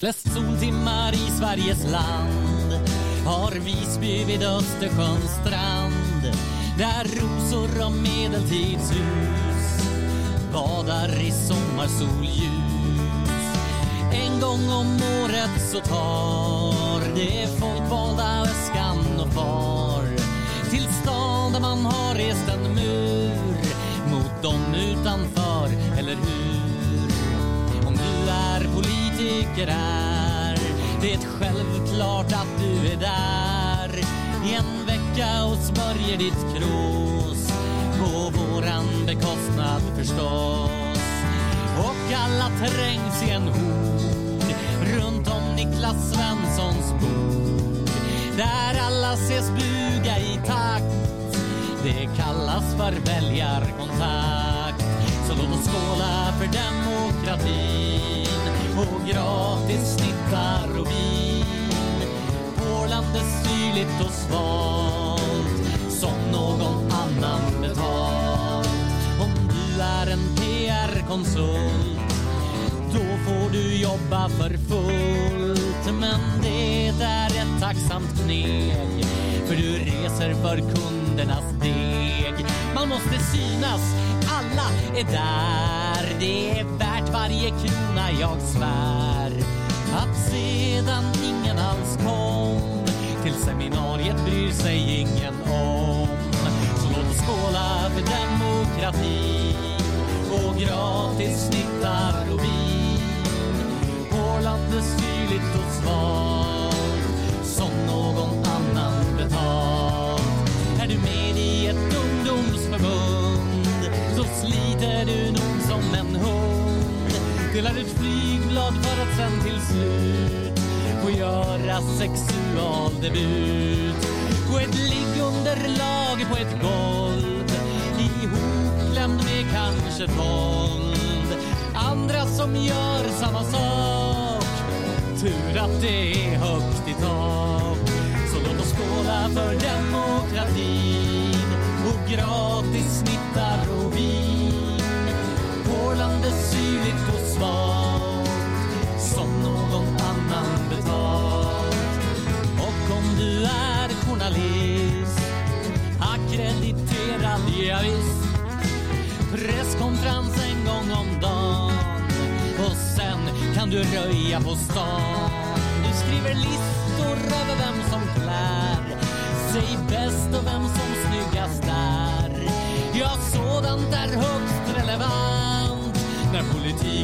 Flest soltimmar i Sveriges land har Visby vid Östersjöns strand där rosor och medeltidshus badar i sommarsolljus. En gång om året så tar det folkvalda väskan och far till stan där man har rest en mur mot dem utanför, politiker är. Det självklart att du är där. I en vecka och smörjer ditt krås på våran bekostnad förstås. Och alla trängs i en hord. Runt om Niklas Svenssons bord. Där alla ses buga i takt. Det kallas för väljarkontakt. Så låt oss skåla för demokratin gratis snittar och vin. porlande syrligt och svalt som någon annan betalt. Om du är en PR-konsult då får du jobba för fullt. Men det är ett tacksamt kneg för du reser för kundernas deg. Man måste synas, alla är där. Det är värt varje krona, jag svär. Att sedan ingen alls kom till seminariet bryr sig ingen om. Så låt oss skåla för demokratin och gratis snittar och vin. Åland är syrligt och svalt som någon annan betalt. Är du med i ett ungdomsförbund så sliter du Delar ut flygblad för att sen till slut få göra sexualdebut. På ett liggunderlag på ett golv ihopklämd med kanske våld. Andra som gör samma sak. Tur att det är högt i tak. Så låt oss skåla för demokratin och gratis snittar och vin. Strålande syrligt och svalt som någon annan betalt. Och om du är journalist ackrediterad, ja, visst Presskonferens en gång om dagen och sen kan du röja på stan.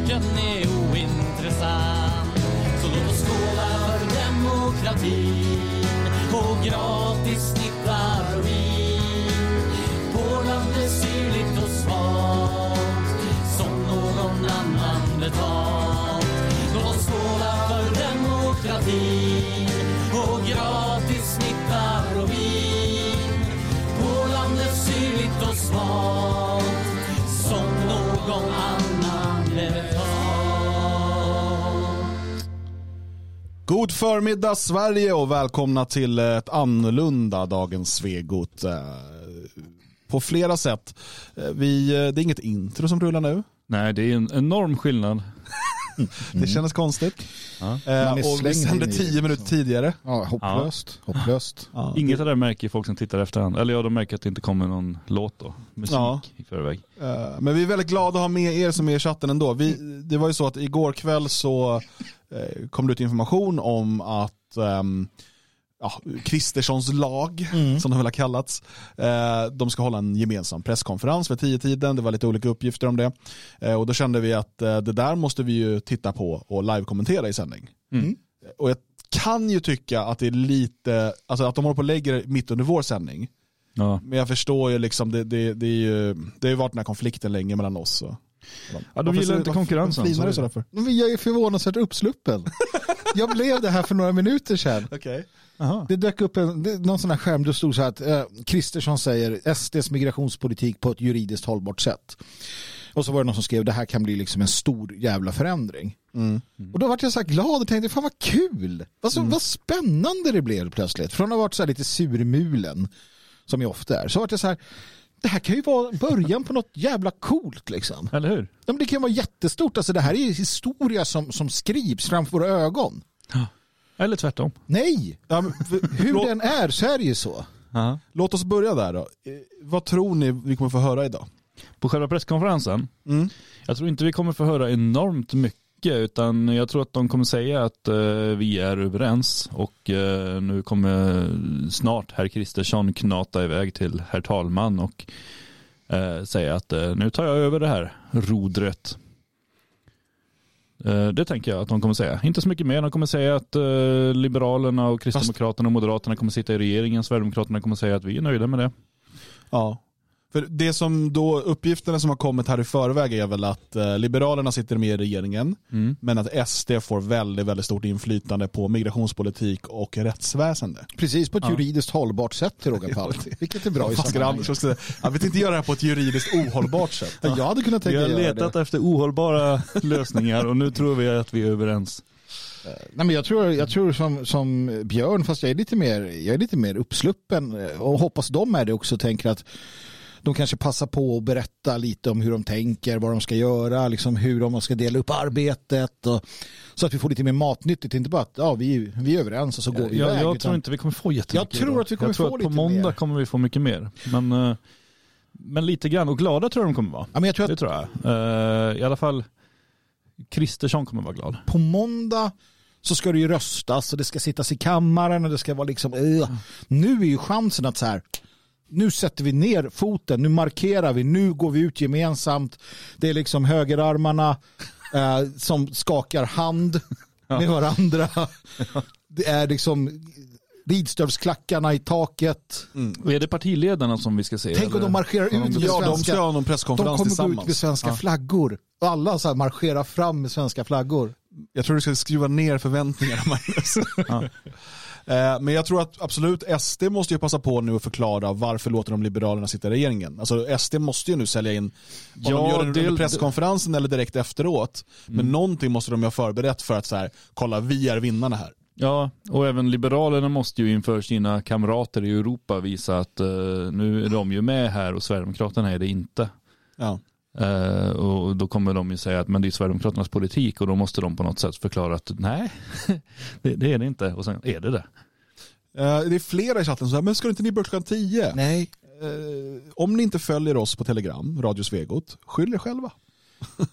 Politiken är ointressant. Så låt oss skåla för demokratin och gratis snittar och vin. Åland är syrligt och svalt som någon annan betalt. God förmiddag Sverige och välkomna till ett annorlunda Dagens Svegot. eh, På flera sätt. Eh, Vi, eh, det är inget intro som rullar nu. Nej, det är en enorm skillnad. Det kändes konstigt. Ja. Eh, Man är och vi slängd sände tio minuter så. tidigare. Ja, hopplöst. Hopplöst. Ja, Inget av det märker folk som tittar efterhand. Eller ja, de märker att det inte kommer någon låt då. Musik Ja. i förväg. Eh, Men vi är väldigt glada att ha med er som är i chatten ändå. Vi, det var ju så att igår kväll så kom det ut information om att ehm, ja, Kristerssons lag, som de väl har kallats, eh, de ska hålla en gemensam presskonferens vid tio tiden. Det var lite olika uppgifter om det. Eh, och då kände vi att eh, det där måste vi ju titta på och live-kommentera i sändning. Och jag kan ju tycka att det är lite, alltså att de håller på och lägger mitt under vår sändning. Ja. Men jag förstår ju liksom, det, det, det, är ju, det har ju varit den här konflikten länge mellan oss. Och, Ja, de gillar inte konkurrensen, Varför så du är sådär det. för? Men jag är förvånansvärt uppsluppen. Jag blev det här för några minuter sedan. Okej. Det dök upp en, det, någon sån här skärm, det stod så här att eh, Kristersson säger SDs migrationspolitik på ett juridiskt hållbart sätt. Och så var det någon som skrev det här kan bli liksom en stor jävla förändring. Och då vart jag så här glad och tänkte fan vad kul. Vad, så, vad spännande det blev plötsligt. Från att ha varit så här lite surmulen som jag ofta är. Så vart jag så här det här kan ju vara början på något jävla coolt liksom. Eller hur? Ja, men det kan vara jättestort. Alltså, det här är historia som, som skrivs framför våra ögon. Eller tvärtom. Nej, Ja, hur den är så är det ju så. Ja. låt oss börja där då. Eh, Vad tror ni vi kommer få höra idag? På själva presskonferensen, Mm. jag tror inte vi kommer få höra enormt mycket utan jag tror att de kommer säga att eh, vi är överens och eh, nu kommer snart herr Kristersson knata iväg till herr talman och eh, säga att eh, nu tar jag över det här rodret. Eh, det tänker jag att de kommer säga. Inte så mycket mer. De kommer säga att eh, Liberalerna och Kristdemokraterna och Moderaterna kommer sitta i regeringen. Sverigedemokraterna kommer säga att vi är nöjda med det. Ja. För det som då, uppgifterna som har kommit här i förväg är väl att eh, Liberalerna sitter med i regeringen, Mm. men att SD får väldigt, väldigt stort inflytande på migrationspolitik och rättsväsende. Precis på ett Ja. juridiskt hållbart sätt till råga på allt. Vilket är bra i sammanhanget. Jag vet inte göra det här på ett juridiskt ohållbart sätt. Ja, Jag hade kunnat Vi tänka har göra letat det. efter ohållbara lösningar och nu tror vi att vi är överens. Nej, men jag tror, jag tror som, som Björn, fast jag är, lite mer, jag är lite mer uppsluppen eh, och hoppas de är det också. Tänker att de kanske passar på att berätta lite om hur de tänker, vad de ska göra, liksom hur de ska dela upp arbetet. Och, så att vi får lite mer matnyttigt, inte bara att ja, vi, vi är överens och så går vi jag iväg. jag utan- tror inte vi kommer få jättemycket Jag tror att vi kommer jag tror få att på lite måndag mer. kommer vi få mycket mer. Men, eh, men lite grann, och glada tror jag de kommer vara. ja, men jag tror Det att tror jag. Eh, I alla fall Kristersson kommer vara glad. på måndag så ska det ju röstas och det ska sittas i kammaren och det ska vara liksom uh. nu är ju chansen att så här nu sätter vi ner foten, nu markerar vi, nu går vi ut gemensamt. Det är liksom högerarmarna eh, som skakar hand med varandra. Det är liksom ridstövsklackarna i taket. Och är det partiledarna som vi ska se? Tänk om eller? de marscherar ut med Ja, de svenska, ska ha någon de presskonferens kommer gå ut med svenska Ja. flaggor. Alla så här marscherar fram med svenska flaggor. Jag tror du ska skruva ner förväntningarna Magnus. Ja. Eh, Men jag tror att absolut SD måste ju passa på nu att förklara varför låter de Liberalerna sitta i regeringen. Alltså SD måste ju nu sälja in, om Ja, de gör det under presskonferensen eller direkt efteråt. Men någonting måste de ju ha förberett för att så här, kolla vi är vinnarna här. Ja, och även Liberalerna måste ju inför sina kamrater i Europa visa att eh, nu är de ju med här och Sverigedemokraterna är det inte. Ja. Eh, och då kommer de ju säga att men det är Sverigedemokraternas politik och då måste de på något sätt förklara att nej, det, det är det inte. Och sen är det det. Eh, Det är flera i chatten som säger, men ska inte ni börja klockan 10? Nej. Eh, Om ni inte följer oss på Telegram, Radio Svegot, skyll er själva.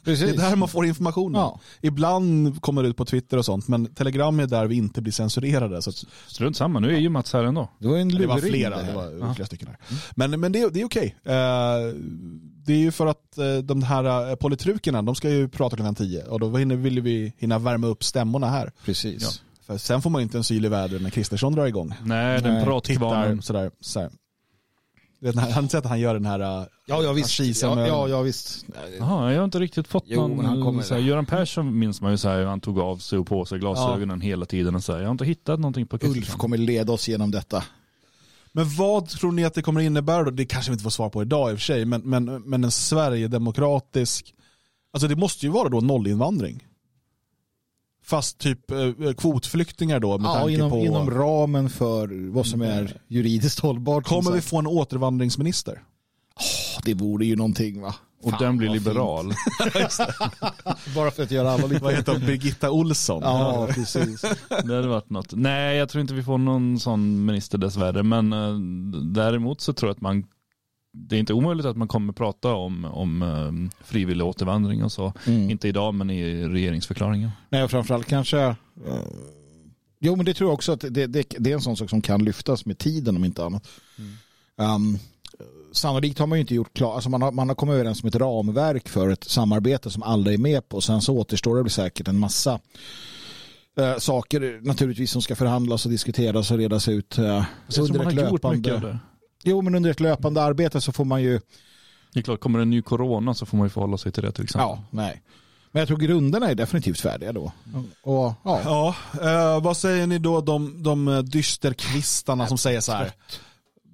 Precis. Det är där man får informationen. Ja. Ibland kommer det ut på Twitter och sånt, men Telegram är där vi inte blir censurerade. Så att, Strunt samma, nu är ju Mats här ändå. Det var en det var luring flera, det det var flera stycken här. Men, men det, det är okej. Eh, det är ju för att eh, de här eh, politrukerna, de ska ju prata klockan 10 och då vill vi hinna värma upp stämmorna här. Precis. Ja. För sen får man inte en syl i vädret när Kristersson drar igång. Nej, den pratkvarnen. Sådär. sådär. Vet, Har ni sett att han gör den här uh, Ja, ja visst. Ja, med- ja, ja, visst. Jaha, jag har inte riktigt fått Jo, någon. han kommer- så här, Göran Persson minns man ju så här, han tog av sig och på sig glasögonen hela tiden och så här, jag har inte hittat någonting på Ulf Kristersson. kommer leda oss genom detta. Men vad tror ni att det kommer innebära då? Det kanske vi inte får svar på idag i och för sig, men, men, men en Sverigedemokratisk, alltså det måste ju vara då nollinvandring. Fast typ eh, kvotflyktingar då med Ja, tanke inom, på... inom ramen för vad som är juridiskt hållbart. kommer vi få en återvandringsminister? Det vore ju någonting va? Och Fan, den blir liberal. Bara för att göra alla lite... Vad heter hon? Birgitta Olsson? Ja, precis. Det hade varit något. Nej, jag tror inte vi får någon sån minister dessvärre. Men eh, däremot så tror jag att man det är inte omöjligt att man kommer prata om, om eh, frivillig återvandring och så. Mm. Inte idag men i regeringsförklaringen. Nej, och framförallt kanske... eh, jo, men det tror jag också att det, det, det är en sån sak som kan lyftas med tiden om inte annat. Um, sannolikt har man ju inte gjort klart, alltså man har, man har kommit överens om ett ramverk för ett samarbete som alla är med på. Sen så återstår det väl säkert en massa eh, saker naturligtvis som ska förhandlas och diskuteras och redas ut tror under man ett har gjort mycket av löpande. det. Jo, men under ett löpande arbete så får man ju, Det är klart, kommer det en ny corona så får man ju förhålla sig till det till exempel. ja, nej. Men jag tror grunderna är definitivt färdiga då. Och, ja. Ja, eh, vad säger ni då de, de eh, dysterkvistarna som säger så här.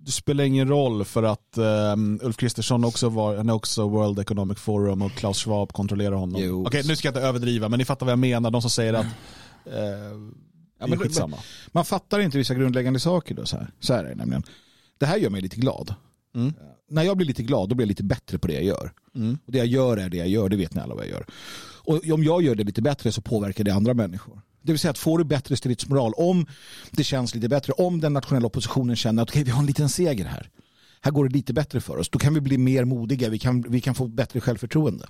Det spelar ingen roll för att eh, Ulf Kristersson också var, han är också World Economic Forum och Klaus Schwab kontrollerar honom. Jo. Okej, nu ska jag inte överdriva, men ni fattar vad jag menar. De som säger att eh, Ja, men- är skitsamma. Man fattar inte vissa grundläggande saker då. Så här, så här är det nämligen. Det här gör mig lite glad. Mm. När jag blir lite glad, då blir jag lite bättre på det jag gör. Mm. Och det jag gör är det jag gör, det vet ni alla vad jag gör. Och om jag gör det lite bättre så påverkar det andra människor. Det vill säga att får du bättre stridsmoral, om det känns lite bättre, om den nationella oppositionen känner att okay, vi har en liten seger här. Här går det lite bättre för oss. Då kan vi bli mer modiga, vi kan, vi kan få bättre självförtroende.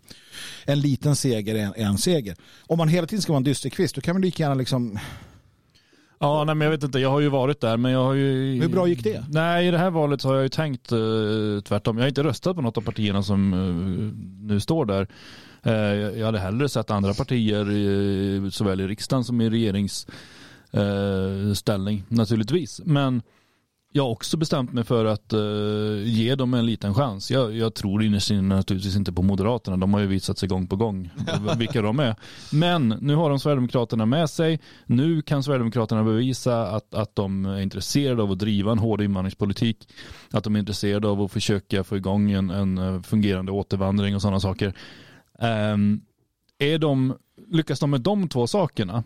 En liten seger är en, är en seger. Om man hela tiden ska vara en dysterkvist, då kan man lika gärna liksom... Ja, nej, men jag vet inte, jag har ju varit där men jag har ju... Hur bra gick det? Nej, i det här valet så har jag ju tänkt uh, tvärtom. Jag har inte röstat på något av partierna som uh, nu står där. Eh, jag hade hellre sett andra partier såväl i riksdagen som i regeringsställning eh, naturligtvis. Men jag har också bestämt mig för att eh, ge dem en liten chans. Jag, jag tror innerst inne naturligtvis inte på Moderaterna. De har ju visat sig gång på gång vilka de är. Men nu har de Sverigedemokraterna med sig. Nu kan Sverigedemokraterna bevisa att, att de är intresserade av att driva en hård invandringspolitik. Att de är intresserade av att försöka få igång en, en fungerande återvandring och sådana saker. Um, är de, lyckas de med de två sakerna,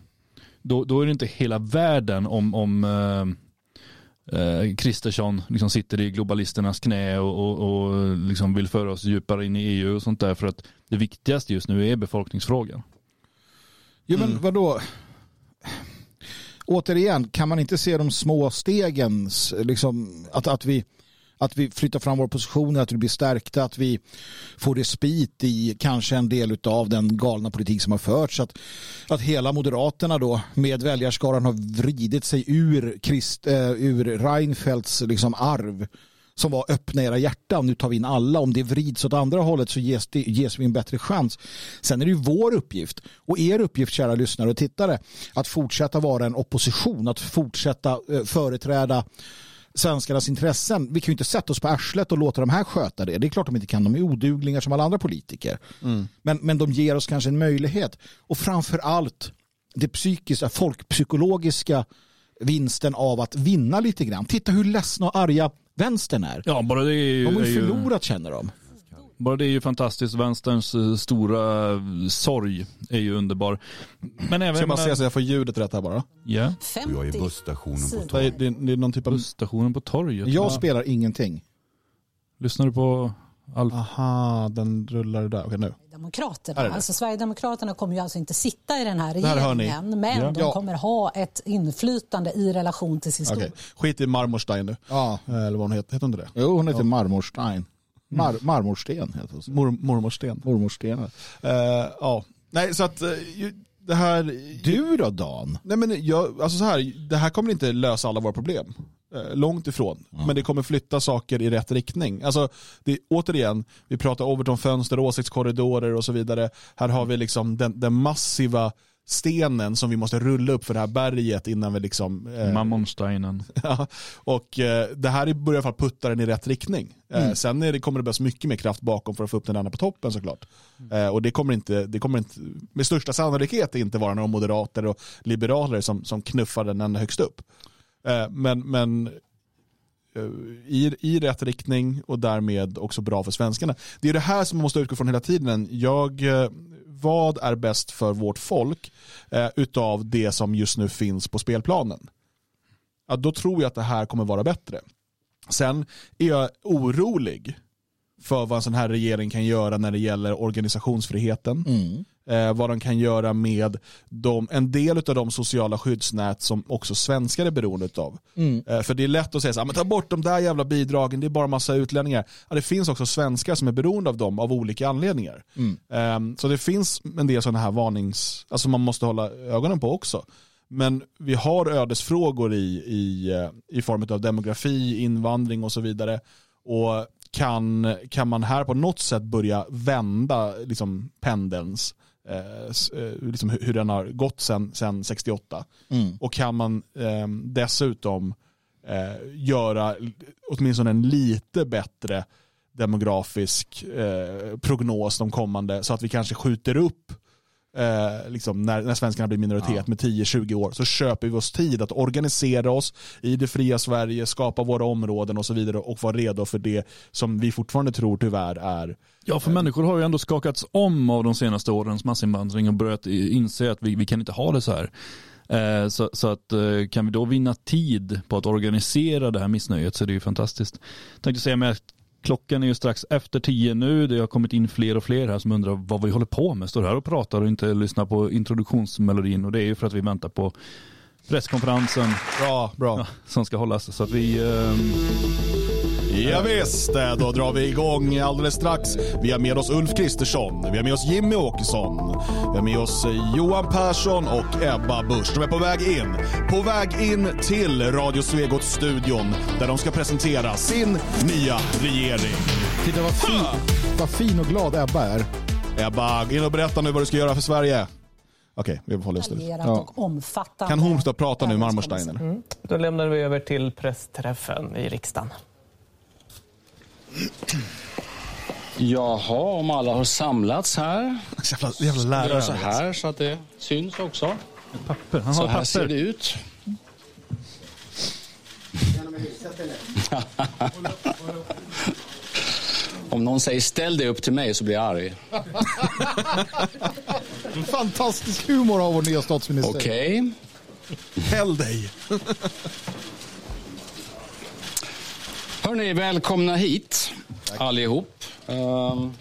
då, då är det inte hela världen om, om uh, Kristersson liksom sitter i globalisternas knä och, och, och liksom vill föra oss djupare in i EU och sånt där. För att det viktigaste just nu är befolkningsfrågan. Jo men mm. vadå? Återigen, kan man inte se de små stegen, liksom, att, att, vi, att vi flyttar fram vår position, att vi blir stärkta, att vi får respit i kanske en del av den galna politik som har förts. Att, att hela Moderaterna då med väljarskaran har vridit sig ur, Christ, äh, eh, ur Reinfeldts liksom arv som var öppna era hjärtan, nu tar vi in alla. Om det vrids åt andra hållet så ges, det, ges vi en bättre chans. Sen är det ju vår uppgift och er uppgift, kära lyssnare och tittare, att fortsätta vara en opposition, att fortsätta eh, företräda svenskarnas intressen. Vi kan ju inte sätta oss på arslet och låta de här sköta det. Det är klart de inte kan. De är oduglingar som alla andra politiker. Mm. Men, men de ger oss kanske en möjlighet. Och framför allt det psykiska, folkpsykologiska vinsten av att vinna lite grann. Titta hur ledsna och arga vänstern är. Ja, bara det är ju, de har ju förlorat känner de. Bara det är ju fantastiskt. Vänsterns eh, stora sorg är ju underbar. Men även... Ska man se så jag får ljudet rätt här bara? Ja. Yeah. Jag är busstationen på torget. Det, det, är någon typ av... Busstationen på torget? Jag ja. spelar ingenting. Lyssnar du på Alf? Aha, den rullar där. Okej nu. Demokraterna. Alltså, Sverigedemokraterna kommer ju alltså inte sitta i den här regeringen men ja. de kommer ha ett inflytande i relation till sin okay. Skit i Marmorstein nu. Ja. Eller vad hon heter. Heter hon inte det? Jo, hon heter ja. Marmorstein. Mar marmorsten heter det. Mor mormorsten. Mormorsten. Uh, ja. Nej, så att uh, det här... Du då Dan? Nej men jag, alltså så här, det här kommer inte lösa alla våra problem. Eh, långt ifrån. Mm. Men det kommer flytta saker i rätt riktning. Alltså, det, återigen, vi pratar Overton-fönster, åsiktskorridorer och så vidare. Här har vi liksom den, den massiva stenen som vi måste rulla upp för det här berget innan vi liksom... Eh, Mammonsteinen. ja, och eh, det här börjar i alla fall putta den i rätt riktning. Eh, mm. sen det, kommer det behövas mycket mer kraft bakom för att få upp den andra på toppen såklart. Mm. Eh, och det kommer, inte, det kommer inte, med största sannolikhet inte vara några moderater och liberaler som, som knuffar den ända högst upp. Eh, men, men i, i rätt riktning och därmed också bra för svenskarna. Det är det här som man måste utgå från hela tiden. Jag, eh, vad är bäst för vårt folk eh, utav det som just nu finns på spelplanen? Ja, då tror jag att det här kommer vara bättre. Sen är jag orolig för vad en sån här regering kan göra när det gäller organisationsfriheten. Mm. Eh, vad de kan göra med de, en del av de sociala skyddsnät som också svenskar är beroende av. Mm. Eh, för det är lätt att säga så här, ta bort de där jävla bidragen, det är bara massa utlänningar. Ja, det finns också svenskar som är beroende av dem av olika anledningar. Mm. Eh, så det finns en del sådana här varnings, alltså man måste hålla ögonen på också. Men vi har ödesfrågor i, i, eh, i form av demografi, invandring och så vidare. Och kan, kan man här på något sätt börja vända liksom, pendelns eh, eh liksom hur den har gått sedan sen 68. Mm. Och kan man eh, dessutom eh, göra åtminstone en lite bättre demografisk eh, prognos de kommande så att vi kanske skjuter upp eh, liksom när, när svenskarna blir minoritet ja. med 10-20 år så köper vi oss tid att organisera oss i det fria Sverige, skapa våra områden och så vidare och vara redo för det som vi fortfarande tror tyvärr är Ja, för människor har ju ändå skakats om av de senaste årens massinvandring och börjat inse att vi, vi kan inte ha det så här. Eh, så, så, att eh, kan vi då vinna tid på att organisera det här missnöjet så är det ju fantastiskt. Jag tänkte säga med Klockan är ju strax efter tio nu. Det har kommit in fler och fler här som undrar vad vi håller på med. Står här och pratar och inte lyssnar på introduktionsmelodin. Och det är ju för att vi väntar på presskonferensen. Bra, bra. Ja, som ska hållas. Så att vi... Eh... Ja, visst, då drar vi igång alldeles strax. Vi har med oss Ulf Kristersson, vi har med oss Jimmy Åkesson, vi har med oss Johan Persson och Ebba Busch. De är på väg in. På väg in till Radio Svegot-studion där de ska presentera sin nya regering. Titta vad fin, vad fin och glad Ebba är. Ebba, in och berätta nu vad du ska göra för Sverige. Okej, vi får hålla oss ja. Kan hon stå prata nu, Marmorsteiner? Mm. Då lämnar vi över till pressträffen i riksdagen. Jaha, om alla har samlats här. Jävla, jävla lärare. så här så att det syns också. Papper. Han så har här papper. ser det ut. Om någon säger ställ dig upp till mig så blir jag arg. Fantastisk humor av vår nya statsminister. Okej. Okay. Häll dig. Hörni, välkomna hit Tack. allihop. Um,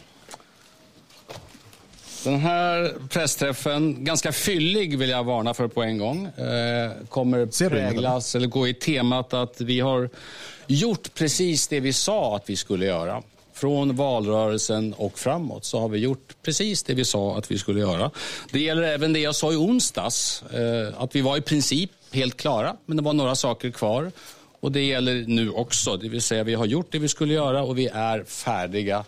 den här pressträffen, ganska fyllig vill jag varna för på en gång, uh, kommer präglas eller gå i temat att vi har gjort precis det vi sa att vi skulle göra. Från valrörelsen och framåt så har vi gjort precis det vi sa att vi skulle göra. Det gäller även det jag sa i onsdags, uh, att vi var i princip helt klara, men det var några saker kvar. Och det gäller nu också, det vill säga vi har gjort det vi skulle göra och vi är färdiga.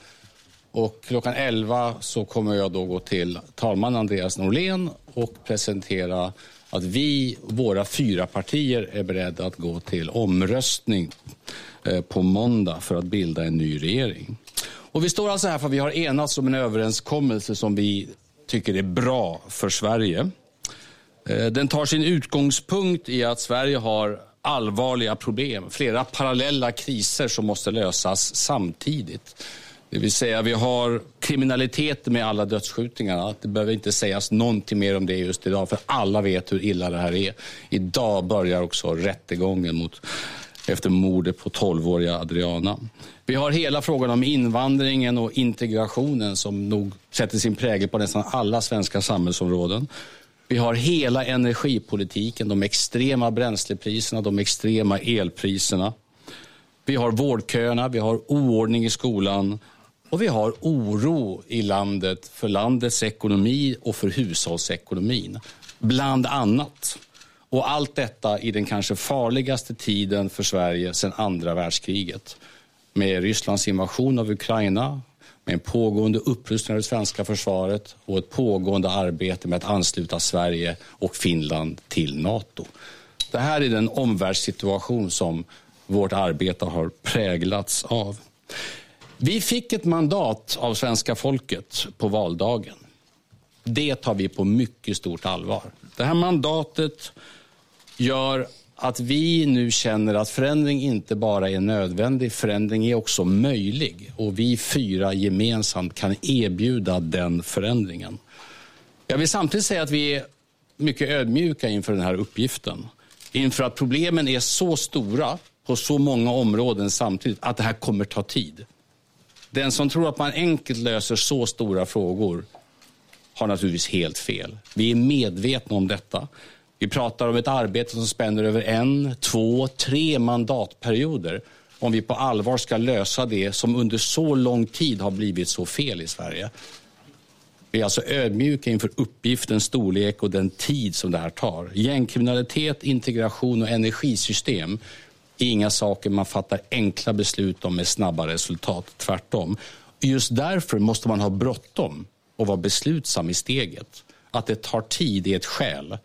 Och klockan 11 så kommer jag då gå till talman Andreas Norlén och presentera att vi, våra fyra partier, är beredda att gå till omröstning eh, på måndag för att bilda en ny regering. Och vi står alltså här för att vi har enats om en överenskommelse som vi tycker är bra för Sverige. Eh, den tar sin utgångspunkt i att Sverige har allvarliga problem, flera parallella kriser som måste lösas samtidigt. Det vill säga vi har kriminalitet med alla dödsskjutningarna. Det behöver inte sägas någonting mer om det just idag för alla vet hur illa det här är. Idag börjar också rättegången mot, efter mordet på 12-åriga Adriana. Vi har hela frågan om invandringen och integrationen som nog sätter sin prägel på nästan alla svenska samhällsområden. Vi har hela energipolitiken, de extrema bränslepriserna, de extrema elpriserna. Vi har vårdköerna, vi har oordning i skolan och vi har oro i landet för landets ekonomi och för hushållsekonomin. Bland annat. Och allt detta i den kanske farligaste tiden för Sverige sedan andra världskriget. Med Rysslands invasion av Ukraina, med en pågående upprustning av det svenska försvaret och ett pågående arbete med att ansluta Sverige och Finland till Nato. Det här är den omvärldssituation som vårt arbete har präglats av. Vi fick ett mandat av svenska folket på valdagen. Det tar vi på mycket stort allvar. Det här mandatet gör att vi nu känner att förändring inte bara är nödvändig, förändring är också möjlig. Och vi fyra gemensamt kan erbjuda den förändringen. Jag vill samtidigt säga att vi är mycket ödmjuka inför den här uppgiften. Inför att problemen är så stora på så många områden samtidigt att det här kommer ta tid. Den som tror att man enkelt löser så stora frågor har naturligtvis helt fel. Vi är medvetna om detta. Vi pratar om ett arbete som spänner över en, två, tre mandatperioder om vi på allvar ska lösa det som under så lång tid har blivit så fel i Sverige. Vi är alltså ödmjuka inför uppgiftens storlek och den tid som det här tar. Gängkriminalitet, integration och energisystem är inga saker man fattar enkla beslut om med snabba resultat. Tvärtom. Just därför måste man ha bråttom och vara beslutsam i steget. Att det tar tid är ett skäl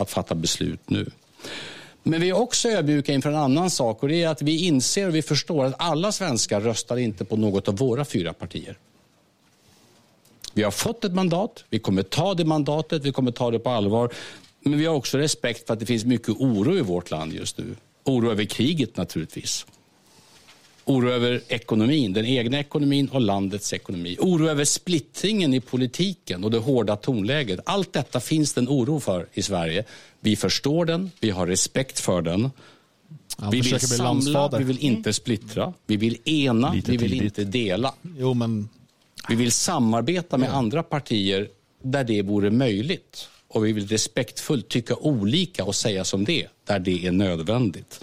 att fatta beslut nu. Men vi är också ödmjuka inför en annan sak och det är att vi inser och vi förstår att alla svenskar röstar inte på något av våra fyra partier. Vi har fått ett mandat, vi kommer ta det mandatet, vi kommer ta det på allvar. Men vi har också respekt för att det finns mycket oro i vårt land just nu. Oro över kriget naturligtvis. Oro över ekonomin, den egna ekonomin och landets ekonomi. Oro över splittringen i politiken och det hårda tonläget. Allt detta finns det en oro för i Sverige. Vi förstår den, vi har respekt för den. vi vill samla, vi vill inte splittra. Vi vill ena, Lite vi vill tidigt. inte dela. Jo, men... Vi vill samarbeta med andra partier där det vore möjligt. Och vi vill respektfullt tycka olika och säga som det, där det är nödvändigt.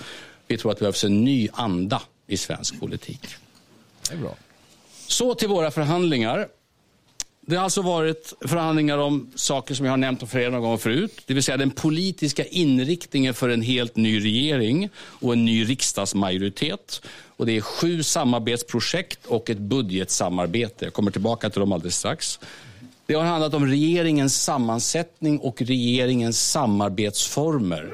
Vi tror att det behövs en ny anda i svensk politik. Det är bra. Så till våra förhandlingar. Det har alltså varit förhandlingar om saker som jag har nämnt för er någon gång förut. Det vill säga den politiska inriktningen för en helt ny regering och en ny riksdagsmajoritet. Och det är sju samarbetsprojekt och ett budgetsamarbete. Jag kommer tillbaka till dem alldeles strax. Det har handlat om regeringens sammansättning och regeringens samarbetsformer.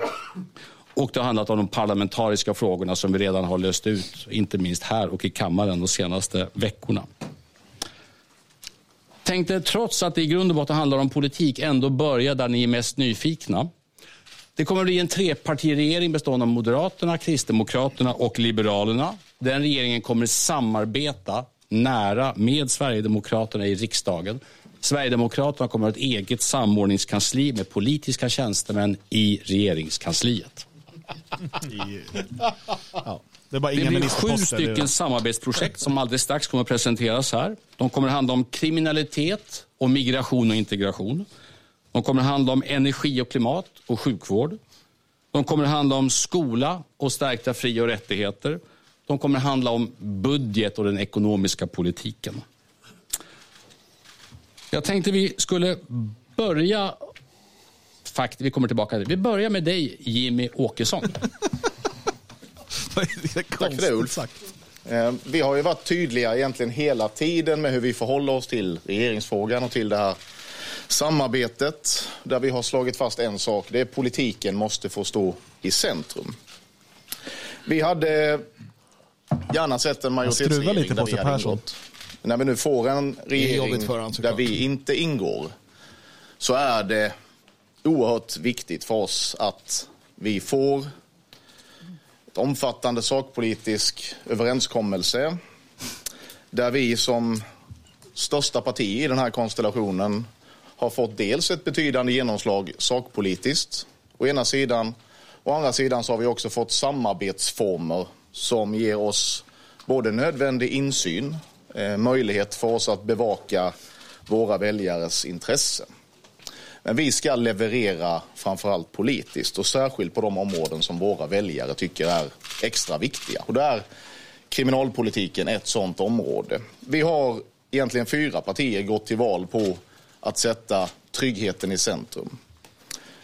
Och det har handlat om de parlamentariska frågorna som vi redan har löst ut, inte minst här och i kammaren de senaste veckorna. Tänkte trots att det i grund och botten handlar om politik ändå börja där ni är mest nyfikna. Det kommer att bli en trepartiregering bestående av Moderaterna, Kristdemokraterna och Liberalerna. Den regeringen kommer samarbeta nära med Sverigedemokraterna i riksdagen. Sverigedemokraterna kommer att ha ett eget samordningskansli med politiska tjänstemän i regeringskansliet. ja. Det, det blir sju stycken samarbetsprojekt som alldeles strax kommer att presenteras här. De kommer att handla om kriminalitet och migration och integration. De kommer att handla om energi och klimat och sjukvård. De kommer att handla om skola och stärkta fri och rättigheter. De kommer att handla om budget och den ekonomiska politiken. Jag tänkte vi skulle börja Fakt, vi kommer tillbaka. Vi börjar med dig, Jimmy Åkesson. Tack för det, Ulf. Eh, vi har ju varit tydliga egentligen hela tiden med hur vi förhåller oss till regeringsfrågan och till det här samarbetet där vi har slagit fast en sak. Det är politiken måste få stå i centrum. Vi hade gärna sett en majoritetsregering lite där vi hade ingått. När vi nu får en regering där vi inte ingår så är det oerhört viktigt för oss att vi får ett omfattande sakpolitisk överenskommelse där vi som största parti i den här konstellationen har fått dels ett betydande genomslag sakpolitiskt å ena sidan. Å andra sidan så har vi också fått samarbetsformer som ger oss både nödvändig insyn, eh, möjlighet för oss att bevaka våra väljares intressen. Men vi ska leverera framförallt politiskt och särskilt på de områden som våra väljare tycker är extra viktiga. Och där är kriminalpolitiken ett sådant område. Vi har egentligen fyra partier gått till val på att sätta tryggheten i centrum.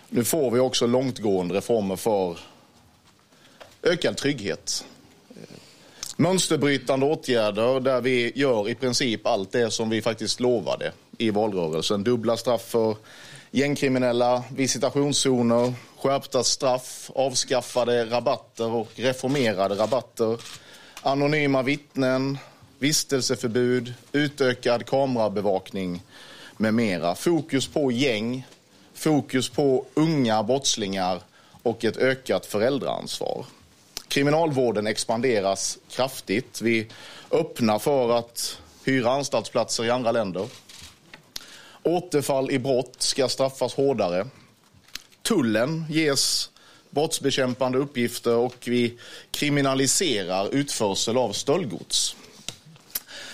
Nu får vi också långtgående reformer för ökad trygghet. Mönsterbrytande åtgärder där vi gör i princip allt det som vi faktiskt lovade i valrörelsen. Dubbla straff för gängkriminella, visitationszoner, skärpta straff, avskaffade rabatter och reformerade rabatter, anonyma vittnen, vistelseförbud, utökad kamerabevakning med mera. Fokus på gäng, fokus på unga brottslingar och ett ökat föräldraansvar. Kriminalvården expanderas kraftigt. Vi öppnar för att hyra anstaltsplatser i andra länder. Återfall i brott ska straffas hårdare. Tullen ges brottsbekämpande uppgifter och vi kriminaliserar utförsel av stöldgods.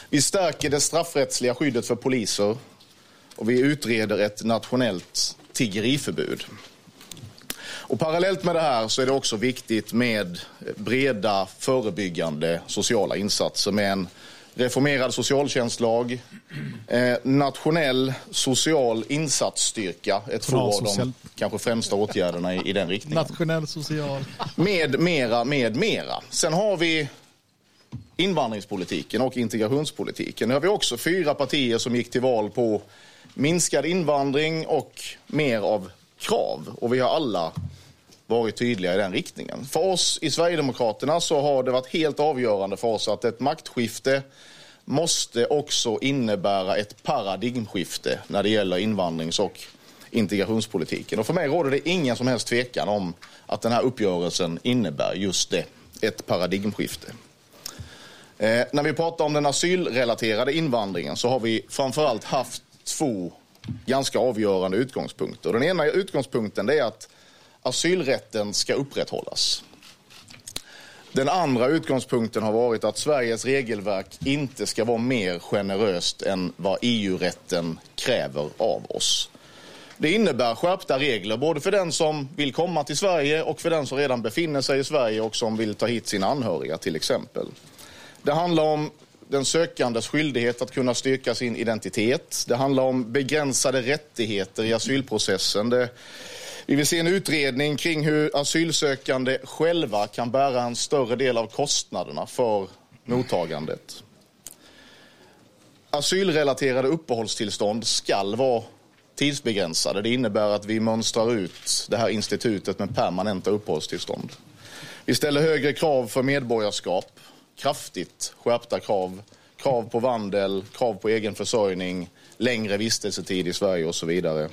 Vi stärker det straffrättsliga skyddet för poliser och vi utreder ett nationellt tiggeriförbud. Och parallellt med det här så är det också viktigt med breda förebyggande sociala insatser med en reformerad socialtjänstlag, eh, nationell social insatsstyrka, ett två av de kanske främsta åtgärderna i, i den riktningen. Nationell social. Med mera, med mera. Sen har vi invandringspolitiken och integrationspolitiken. Nu har vi också fyra partier som gick till val på minskad invandring och mer av krav. Och vi har alla varit tydliga i den riktningen. För oss i Sverigedemokraterna så har det varit helt avgörande för oss att ett maktskifte måste också innebära ett paradigmskifte när det gäller invandrings och integrationspolitiken. Och för mig råder det ingen som helst tvekan om att den här uppgörelsen innebär just det, ett paradigmskifte. Eh, när vi pratar om den asylrelaterade invandringen så har vi framförallt haft två ganska avgörande utgångspunkter. Den ena utgångspunkten är att asylrätten ska upprätthållas. Den andra utgångspunkten har varit att Sveriges regelverk inte ska vara mer generöst än vad EU-rätten kräver av oss. Det innebär skärpta regler både för den som vill komma till Sverige och för den som redan befinner sig i Sverige och som vill ta hit sina anhöriga till exempel. Det handlar om den sökandes skyldighet att kunna styrka sin identitet. Det handlar om begränsade rättigheter i asylprocessen. Det, vi vill se en utredning kring hur asylsökande själva kan bära en större del av kostnaderna för mottagandet. Asylrelaterade uppehållstillstånd skall vara tidsbegränsade. Det innebär att vi mönstrar ut det här institutet med permanenta uppehållstillstånd. Vi ställer högre krav för medborgarskap, kraftigt skärpta krav. Krav på vandel, krav på egen försörjning, längre vistelsetid i Sverige och så vidare.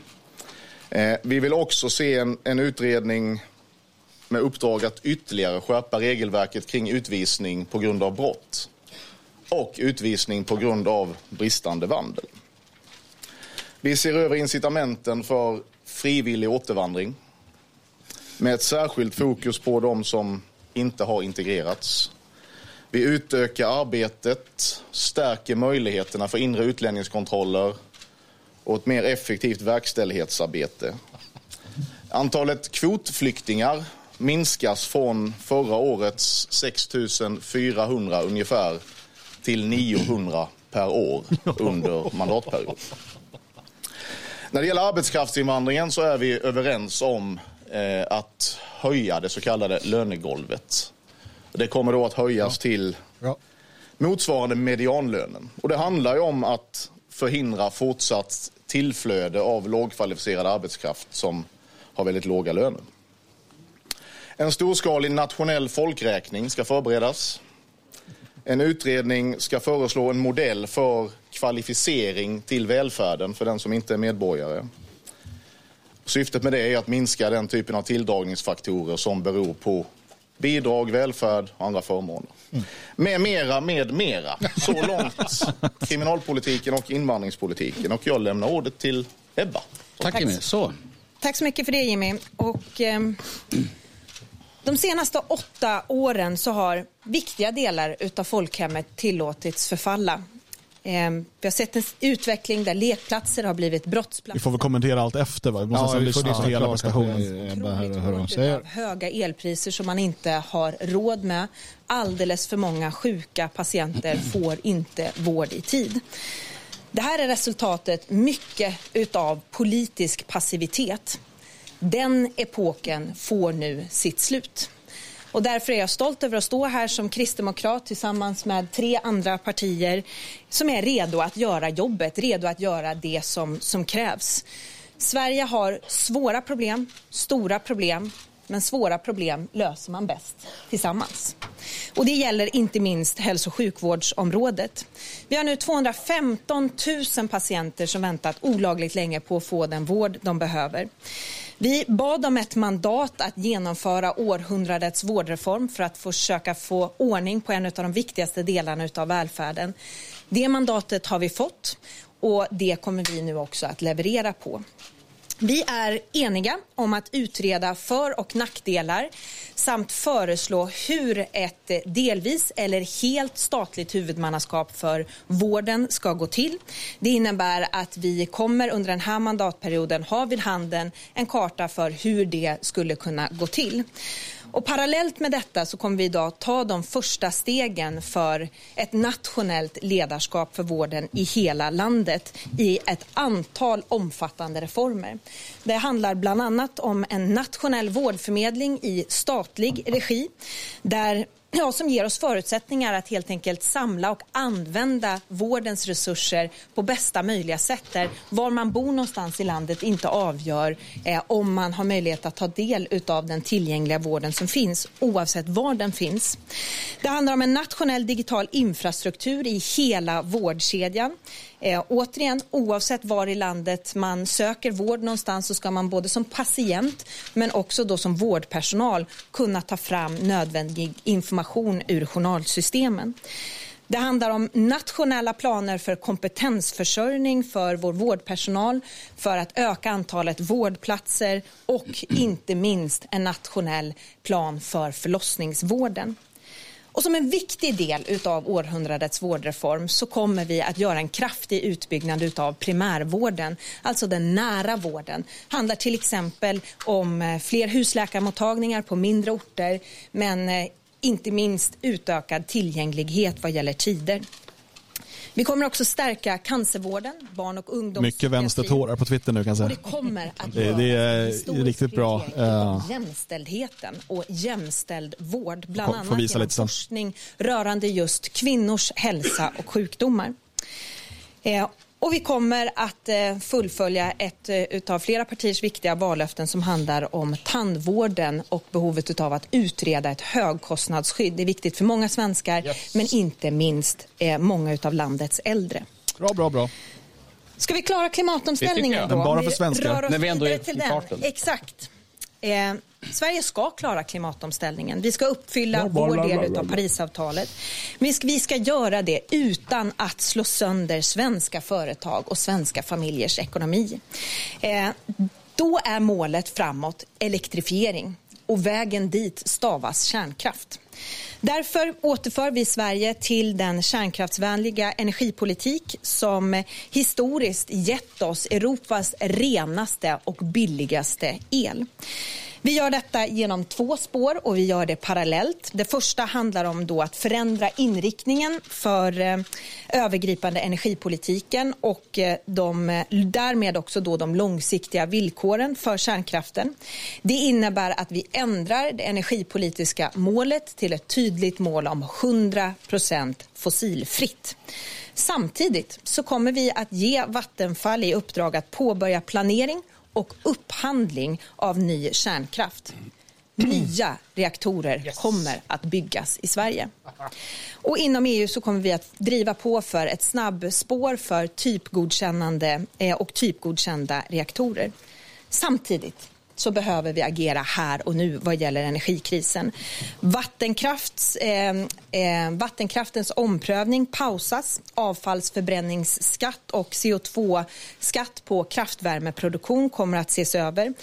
Eh, vi vill också se en, en utredning med uppdrag att ytterligare skärpa regelverket kring utvisning på grund av brott och utvisning på grund av bristande vandel. Vi ser över incitamenten för frivillig återvandring med ett särskilt fokus på de som inte har integrerats. Vi utökar arbetet, stärker möjligheterna för inre utlänningskontroller och ett mer effektivt verkställighetsarbete. Antalet kvotflyktingar minskas från förra årets 6 400 ungefär till 900 per år under mandatperioden. När det gäller arbetskraftsinvandringen så är vi överens om eh, att höja det så kallade lönegolvet. Det kommer då att höjas till motsvarande medianlönen. Och det handlar ju om att förhindra fortsatt tillflöde av lågkvalificerad arbetskraft som har väldigt låga löner. En storskalig nationell folkräkning ska förberedas. En utredning ska föreslå en modell för kvalificering till välfärden för den som inte är medborgare. Syftet med det är att minska den typen av tilldragningsfaktorer som beror på bidrag, välfärd och andra förmåner. Mm. Med mera, med mera. Så långt kriminalpolitiken och invandringspolitiken. Och jag lämnar ordet till Ebba. Tack Jimmy. Så. Tack så mycket för det Jimmy. Och, eh, de senaste åtta åren så har viktiga delar av folkhemmet tillåtits förfalla. Ehm, vi har sett en utveckling där lekplatser har blivit brottsplatser. Vi får väl kommentera allt efter va? Vi måste ja, vi lyssna på hela prestationen. Höga elpriser som man inte har råd med. Alldeles för många sjuka patienter får inte vård i tid. Det här är resultatet mycket utav politisk passivitet. Den epoken får nu sitt slut. Och därför är jag stolt över att stå här som kristdemokrat tillsammans med tre andra partier som är redo att göra jobbet, redo att göra det som, som krävs. Sverige har svåra problem, stora problem, men svåra problem löser man bäst tillsammans. Och det gäller inte minst hälso och sjukvårdsområdet. Vi har nu 215 000 patienter som väntat olagligt länge på att få den vård de behöver. Vi bad om ett mandat att genomföra århundradets vårdreform för att försöka få ordning på en av de viktigaste delarna av välfärden. Det mandatet har vi fått och det kommer vi nu också att leverera på. Vi är eniga om att utreda för och nackdelar samt föreslå hur ett delvis eller helt statligt huvudmannaskap för vården ska gå till. Det innebär att vi kommer under den här mandatperioden ha vid handen en karta för hur det skulle kunna gå till. Och parallellt med detta så kommer vi idag ta de första stegen för ett nationellt ledarskap för vården i hela landet i ett antal omfattande reformer. Det handlar bland annat om en nationell vårdförmedling i statlig regi där ja, som ger oss förutsättningar att helt enkelt samla och använda vårdens resurser på bästa möjliga sätt. Där var man bor någonstans i landet inte avgör eh, om man har möjlighet att ta del av den tillgängliga vården som finns oavsett var den finns. Det handlar om en nationell digital infrastruktur i hela vårdkedjan. Eh, återigen, oavsett var i landet man söker vård någonstans så ska man både som patient men också då som vårdpersonal kunna ta fram nödvändig information ur journalsystemen. Det handlar om nationella planer för kompetensförsörjning för vår vårdpersonal för att öka antalet vårdplatser och inte minst en nationell plan för förlossningsvården. Och som en viktig del av århundradets vårdreform så kommer vi att göra en kraftig utbyggnad av primärvården, alltså den nära vården. Det handlar till exempel om eh, fler husläkarmottagningar på mindre orter men eh, inte minst utökad tillgänglighet vad gäller tider. Vi kommer också stärka cancervården, barn och ungdoms... Mycket vänstertårar på Twitter nu kan jag säga. Och det kommer att det, det är riktigt bra. Uh... Jämställdheten och jämställd vård, bland annat genom forskning rörande just kvinnors hälsa och sjukdomar. Eh, och vi kommer att eh, fullfölja ett eh, av flera partiers viktiga vallöften som handlar om tandvården och behovet av att utreda ett högkostnadsskydd. Det är viktigt för många svenskar, yes. men inte minst eh, många av landets äldre. Bra, bra, bra. Ska vi klara klimatomställningen? då? Men bara för svenskar. När vi ändå är till den. Exakt. Eh, Sverige ska klara klimatomställningen. Vi ska uppfylla vår del av Parisavtalet. Men vi ska göra det utan att slå sönder svenska företag och svenska familjers ekonomi. Eh, då är målet framåt elektrifiering och vägen dit stavas kärnkraft. Därför återför vi Sverige till den kärnkraftsvänliga energipolitik som historiskt gett oss Europas renaste och billigaste el. Vi gör detta genom två spår och vi gör det parallellt. Det första handlar om då att förändra inriktningen för eh, övergripande energipolitiken och eh, de, eh, därmed också då de långsiktiga villkoren för kärnkraften. Det innebär att vi ändrar det energipolitiska målet till ett tydligt mål om 100% fossilfritt. Samtidigt så kommer vi att ge Vattenfall i uppdrag att påbörja planering och upphandling av ny kärnkraft. Nya reaktorer yes. kommer att byggas i Sverige. Och inom EU så kommer vi att driva på för ett snabbspår för typgodkännande eh, och typgodkända reaktorer. Samtidigt så behöver vi agera här och nu vad gäller energikrisen. Vattenkrafts, eh, eh, vattenkraftens omprövning pausas. Avfallsförbränningsskatt och CO2-skatt på kraftvärmeproduktion kommer att ses över.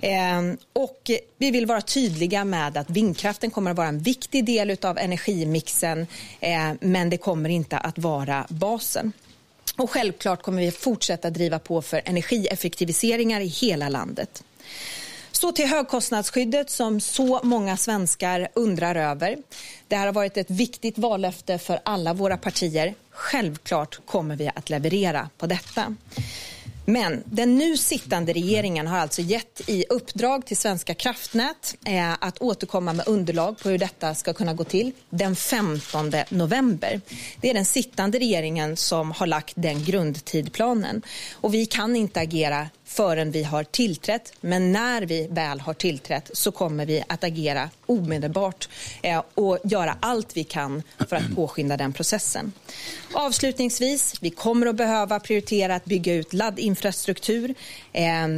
Eh, och vi vill vara tydliga med att vindkraften kommer att vara en viktig del av energimixen eh, men det kommer inte att vara basen. Och självklart kommer vi fortsätta driva på för energieffektiviseringar i hela landet. Så till högkostnadsskyddet som så många svenskar undrar över. Det här har varit ett viktigt vallöfte för alla våra partier. Självklart kommer vi att leverera på detta. Men den nu sittande regeringen har alltså gett i uppdrag till Svenska kraftnät eh, att återkomma med underlag på hur detta ska kunna gå till den 15 november. Det är den sittande regeringen som har lagt den grundtidplanen. Och vi kan inte agera förrän vi har tillträtt. Men när vi väl har tillträtt så kommer vi att agera omedelbart eh, och göra allt vi kan för att påskynda den processen. Avslutningsvis, vi kommer att behöva prioritera att bygga ut laddinfrastruktur, eh,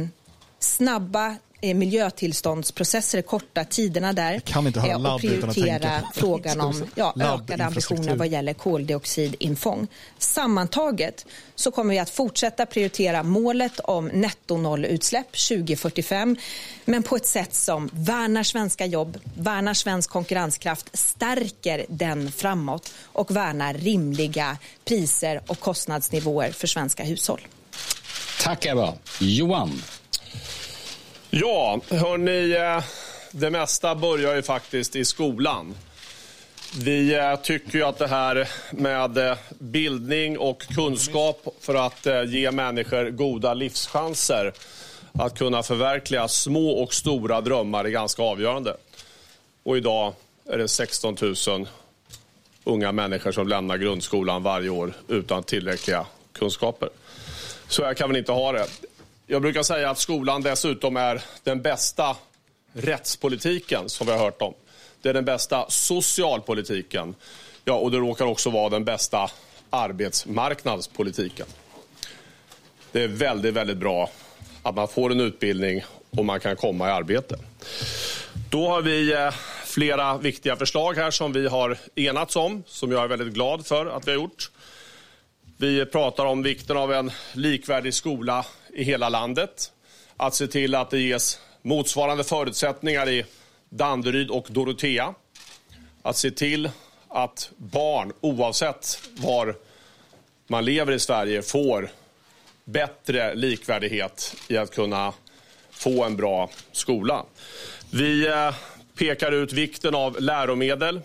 snabba Eh, miljötillståndsprocesser, korta tiderna där kan inte höra eh, och prioritera frågan om ja, ökade ambitioner vad gäller koldioxidinfång. Sammantaget så kommer vi att fortsätta prioritera målet om nettonollutsläpp 2045 men på ett sätt som värnar svenska jobb, värnar svensk konkurrenskraft, stärker den framåt och värnar rimliga priser och kostnadsnivåer för svenska hushåll. Tack Ebba. Johan. Ja, hörni, eh, det mesta börjar ju faktiskt i skolan. Vi eh, tycker ju att det här med eh, bildning och kunskap för att ge människor goda livschanser att kunna förverkliga små och stora drömmar är ganska avgörande. Och idag är det 16 000 unga människor som lämnar grundskolan varje år utan tillräckliga kunskaper. Så här kan vi inte ha det. Jag brukar säga att skolan dessutom är den bästa rättspolitiken som vi har hört om. Det är den bästa socialpolitiken. Ja, och det råkar också vara den bästa arbetsmarknadspolitiken. Det är väldigt, väldigt bra att man får en utbildning och man kan komma i arbete. Då har vi eh, flera viktiga förslag här som vi har enats om, som jag är väldigt glad för att vi har gjort. Vi pratar om vikten av en likvärdig skola i hela landet. Att se till att det ges motsvarande förutsättningar i Danderyd och Dorotea. Att se till att barn, oavsett var man lever i Sverige, får bättre likvärdighet i att kunna få en bra skola. Vi eh, pekar ut vikten av läromedel.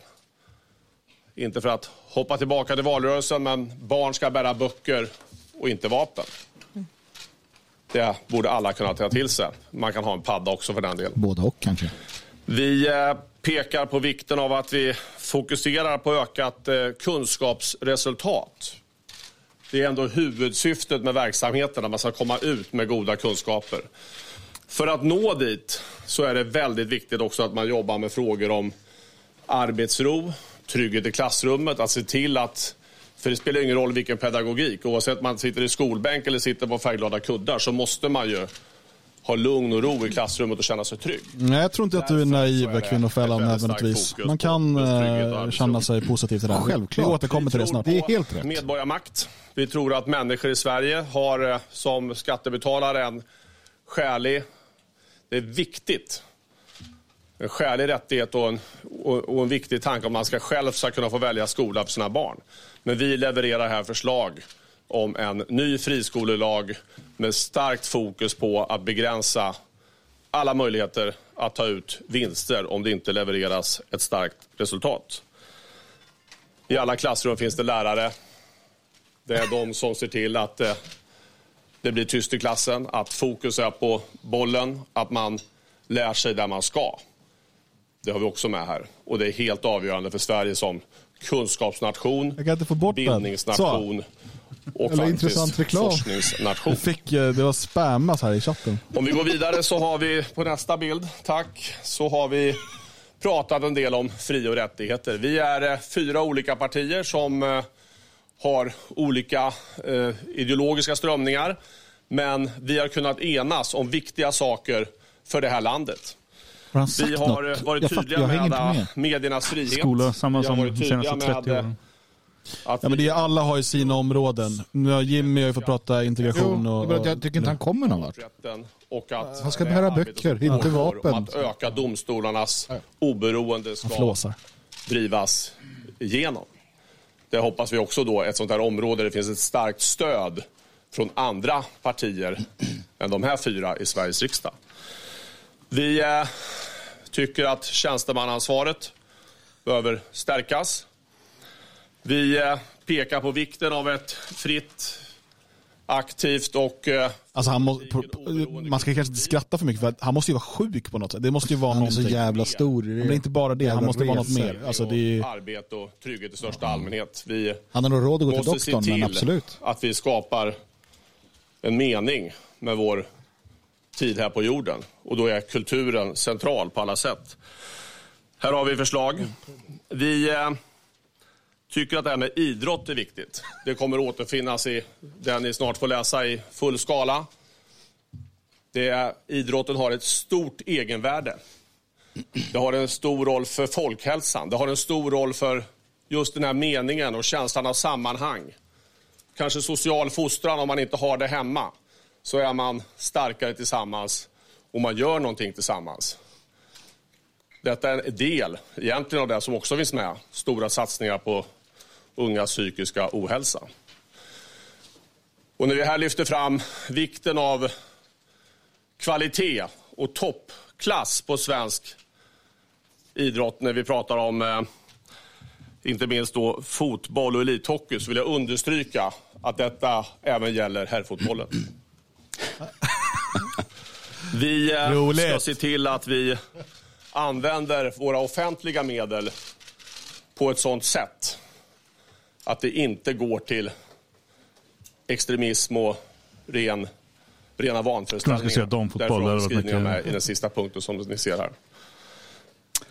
Inte för att hoppa tillbaka till valrörelsen, men barn ska bära böcker och inte vapen. Det borde alla kunna ta till sig. Man kan ha en padda också för den delen. Både och kanske. Vi eh, pekar på vikten av att vi fokuserar på ökat eh, kunskapsresultat. Det är ändå huvudsyftet med verksamheten, att man ska komma ut med goda kunskaper. För att nå dit så är det väldigt viktigt också att man jobbar med frågor om arbetsro, trygghet i klassrummet, att se till att för det spelar ingen roll vilken pedagogik, oavsett om man sitter i skolbänk eller sitter på färgglada kuddar så måste man ju ha lugn och ro i klassrummet och känna sig trygg. Nej, jag tror inte att du är naiv, kvinnofällan nödvändigtvis. Man kan äh, känna sig positiv till det här. Självklart. Vi återkommer till det snart. Det är helt rätt. Medborgarmakt. Vi tror att människor i Sverige har eh, som skattebetalare en skälig... Det är viktigt. En skälig rättighet och en, och, och en viktig tanke om man ska själv ska kunna få välja skola för sina barn. Men vi levererar här förslag om en ny friskolelag med starkt fokus på att begränsa alla möjligheter att ta ut vinster om det inte levereras ett starkt resultat. I alla klassrum finns det lärare. Det är de som ser till att eh, det blir tyst i klassen, att fokus är på bollen, att man lär sig där man ska. Det har vi också med här. Och det är helt avgörande för Sverige som kunskapsnation, bildningsnation och Eller intressant reklam. forskningsnation. Fick, eh, det var spammas här i chatten. Om vi går vidare så har vi på nästa bild, tack, så har vi pratat en del om fri och rättigheter. Vi är eh, fyra olika partier som eh, har olika ideologiska strömningar. Men vi har kunnat enas om viktiga saker för det här landet. Har vi har något? varit Jag tydliga jag med, med. mediernas frihet. Skola, samma som de senaste 30 med, åren. Att Ja, men det är, alla har ju sina områden. Nu har Jimmy har ju fått prata integration Jo, och... men jag tycker inte han kommer någon vart. och att Han ska bära böcker, inte vapen. Att öka domstolarnas oberoende Han ska drivas igenom. Det hoppas vi också då, ett sånt här område där det finns ett starkt stöd från andra partier än de här fyra i Sveriges riksdag. Vi eh, tycker att tjänstemannaansvaret behöver stärkas. Vi eh, pekar på vikten av ett fritt, aktivt och eh, Alltså han må, på, på, man ska kanske inte skratta för mycket för att han måste ju vara sjuk på något sätt. Det måste ju vara Han är så jävla stor. Men det är inte bara det, han måste vara något mer. Alltså det är, arbete och trygghet i största allmänhet. Vi Han har nog råd att gå till doktorn, till men absolut. att vi skapar en mening med vår tid här på jorden. Och då är kulturen central på alla sätt. Här har vi förslag. Vi eh, tycker att det här med idrott är viktigt. Det kommer återfinnas i den ni snart får läsa i full skala. Det är, idrotten har ett stort egenvärde. Det har en stor roll för folkhälsan. Det har en stor roll för just den här meningen och känslan av sammanhang. Kanske social fostran om man inte har det hemma. Så är man starkare tillsammans och man gör någonting tillsammans. Detta är en del egentligen av det som också finns med. Stora satsningar på ungas psykiska ohälsa. Och när vi här lyfter fram vikten av kvalitet och toppklass på svensk idrott när vi pratar om eh, inte minst då fotboll och elithockey så vill jag understryka att detta även gäller herrfotbollen. Vi eh, ska Roligt. se till att vi använder våra offentliga medel på ett sådant sätt att det inte går till extremism och ren, rena Man ska se vanföreställningar. damfotboll, Därför med i den sista punkten som ni ser här.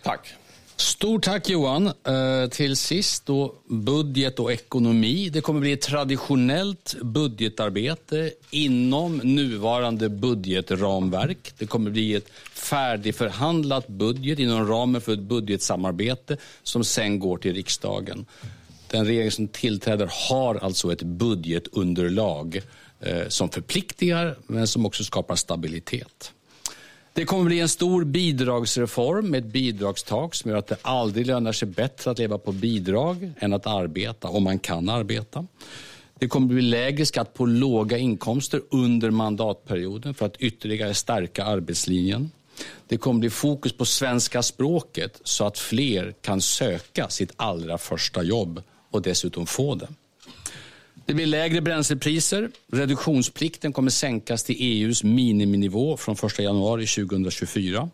Tack. Stort tack Johan. Eh, till sist då budget och ekonomi. Det kommer bli ett traditionellt budgetarbete inom nuvarande budgetramverk. Det kommer bli ett färdigförhandlat budget inom ramen för ett budgetsamarbete som sen går till riksdagen. Den regering som tillträder har alltså ett budgetunderlag eh, som förpliktigar men som också skapar stabilitet. Det kommer bli en stor bidragsreform med ett bidragstak som gör att det aldrig lönar sig bättre att leva på bidrag än att arbeta, om man kan arbeta. Det kommer bli lägre skatt på låga inkomster under mandatperioden för att ytterligare stärka arbetslinjen. Det kommer bli fokus på svenska språket så att fler kan söka sitt allra första jobb och dessutom få det. Det blir lägre bränslepriser. Reduktionsplikten kommer sänkas till EUs miniminivå från 1 januari 2024.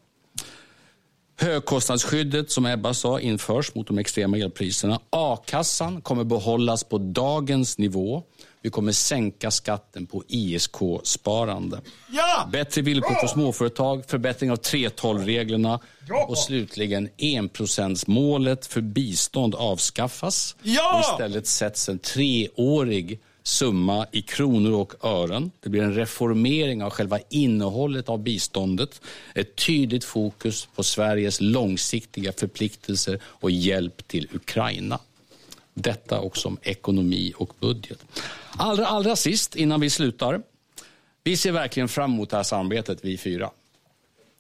Högkostnadsskyddet, som Ebba sa, införs mot de extrema elpriserna. A-kassan kommer behållas på dagens nivå. Vi kommer sänka skatten på ISK-sparande. Ja! Bättre villkor för småföretag, förbättring av 3.12-reglerna och slutligen enprocentsmålet för bistånd avskaffas. Ja! Och istället sätts en treårig summa i kronor och ören. Det blir en reformering av själva innehållet av biståndet. Ett tydligt fokus på Sveriges långsiktiga förpliktelser och hjälp till Ukraina. Detta också om ekonomi och budget. Allra, allra sist, innan vi slutar. Vi ser verkligen fram emot det här samarbetet, vi fyra.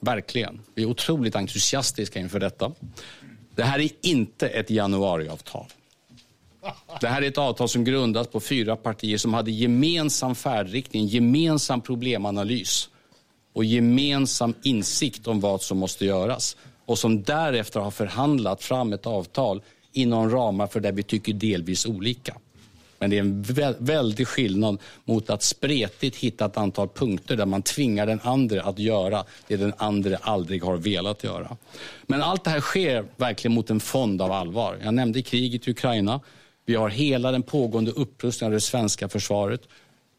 Verkligen. Vi är otroligt entusiastiska inför detta. Det här är inte ett januariavtal. Det här är ett avtal som grundas på fyra partier som hade gemensam färdriktning, gemensam problemanalys och gemensam insikt om vad som måste göras och som därefter har förhandlat fram ett avtal inom ramar för där vi tycker delvis olika. Men det är en väldig skillnad mot att spretigt hitta ett antal punkter där man tvingar den andra att göra det den andra aldrig har velat göra. Men allt det här sker verkligen mot en fond av allvar. Jag nämnde kriget i Ukraina. Vi har hela den pågående upprustningen av det svenska försvaret.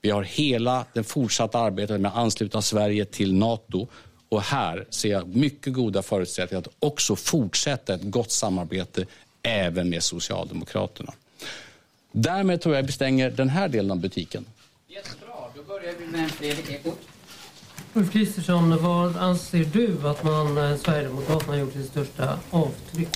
Vi har hela det fortsatta arbetet med att ansluta Sverige till Nato. Och här ser jag mycket goda förutsättningar att också fortsätta ett gott samarbete även med Socialdemokraterna. Därmed tror jag vi stänger den här delen av butiken. Jättebra, då börjar vi med Fredrik Ekot. Ulf Kristersson, vad anser du att man, eh, Sverigedemokraterna har gjort sitt största avtryck?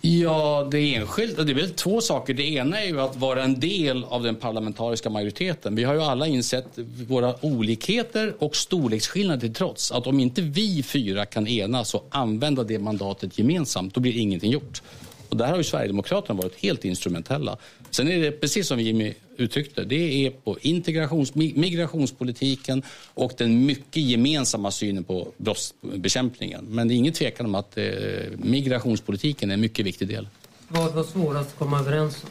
Ja, det är enskilt. Det är väl två saker. Det ena är ju att vara en del av den parlamentariska majoriteten. Vi har ju alla insett våra olikheter och storleksskillnader till trots. Att om inte vi fyra kan enas och använda det mandatet gemensamt, då blir ingenting gjort. Och där har ju Sverigedemokraterna varit helt instrumentella. Sen är det precis som Jimmy uttryckte, det är på integrations, migrationspolitiken och den mycket gemensamma synen på brottsbekämpningen. Men det är ingen tvekan om att eh, migrationspolitiken är en mycket viktig del. Vad var svårast att komma överens om?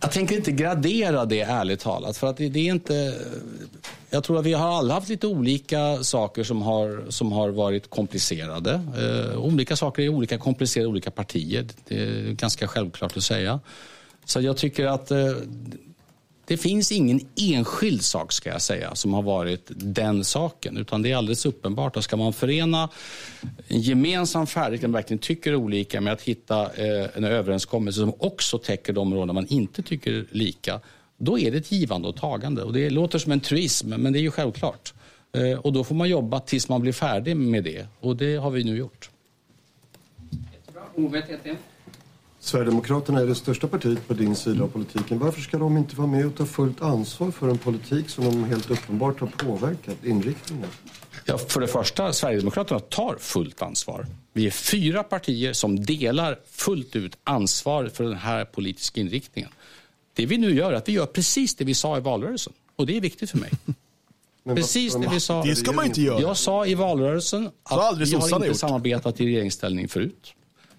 Jag tänker inte gradera det ärligt talat. För att det, det, är inte... Jag tror att vi har alla haft lite olika saker som har, som har varit komplicerade. Eh, olika saker är olika komplicerade i olika partier. Det är ganska självklart att säga. Så jag tycker att eh, det finns ingen enskild sak ska jag säga som har varit den saken. Utan det är alldeles uppenbart att ska man förena en gemensam färdriktning, man verkligen tycker olika med att hitta eh, en överenskommelse som också täcker de områden man inte tycker lika. Då är det ett givande och tagande. Och det låter som en truism, men det är ju självklart. Eh, och då får man jobba tills man blir färdig med det. Och det har vi nu gjort. Jättebra. Sverigedemokraterna är det största partiet på din sida av politiken. Varför ska de inte vara med och ta fullt ansvar för en politik som de helt uppenbart har påverkat inriktningen? Ja, för det första, Sverigedemokraterna tar fullt ansvar. Vi är fyra partier som delar fullt ut ansvar för den här politiska inriktningen. Det vi nu gör är att vi gör precis det vi sa i valrörelsen. Och det är viktigt för mig. Precis det vi sa. Det ska man inte göra. Jag sa i valrörelsen att vi har inte gjort. samarbetat i regeringsställning förut.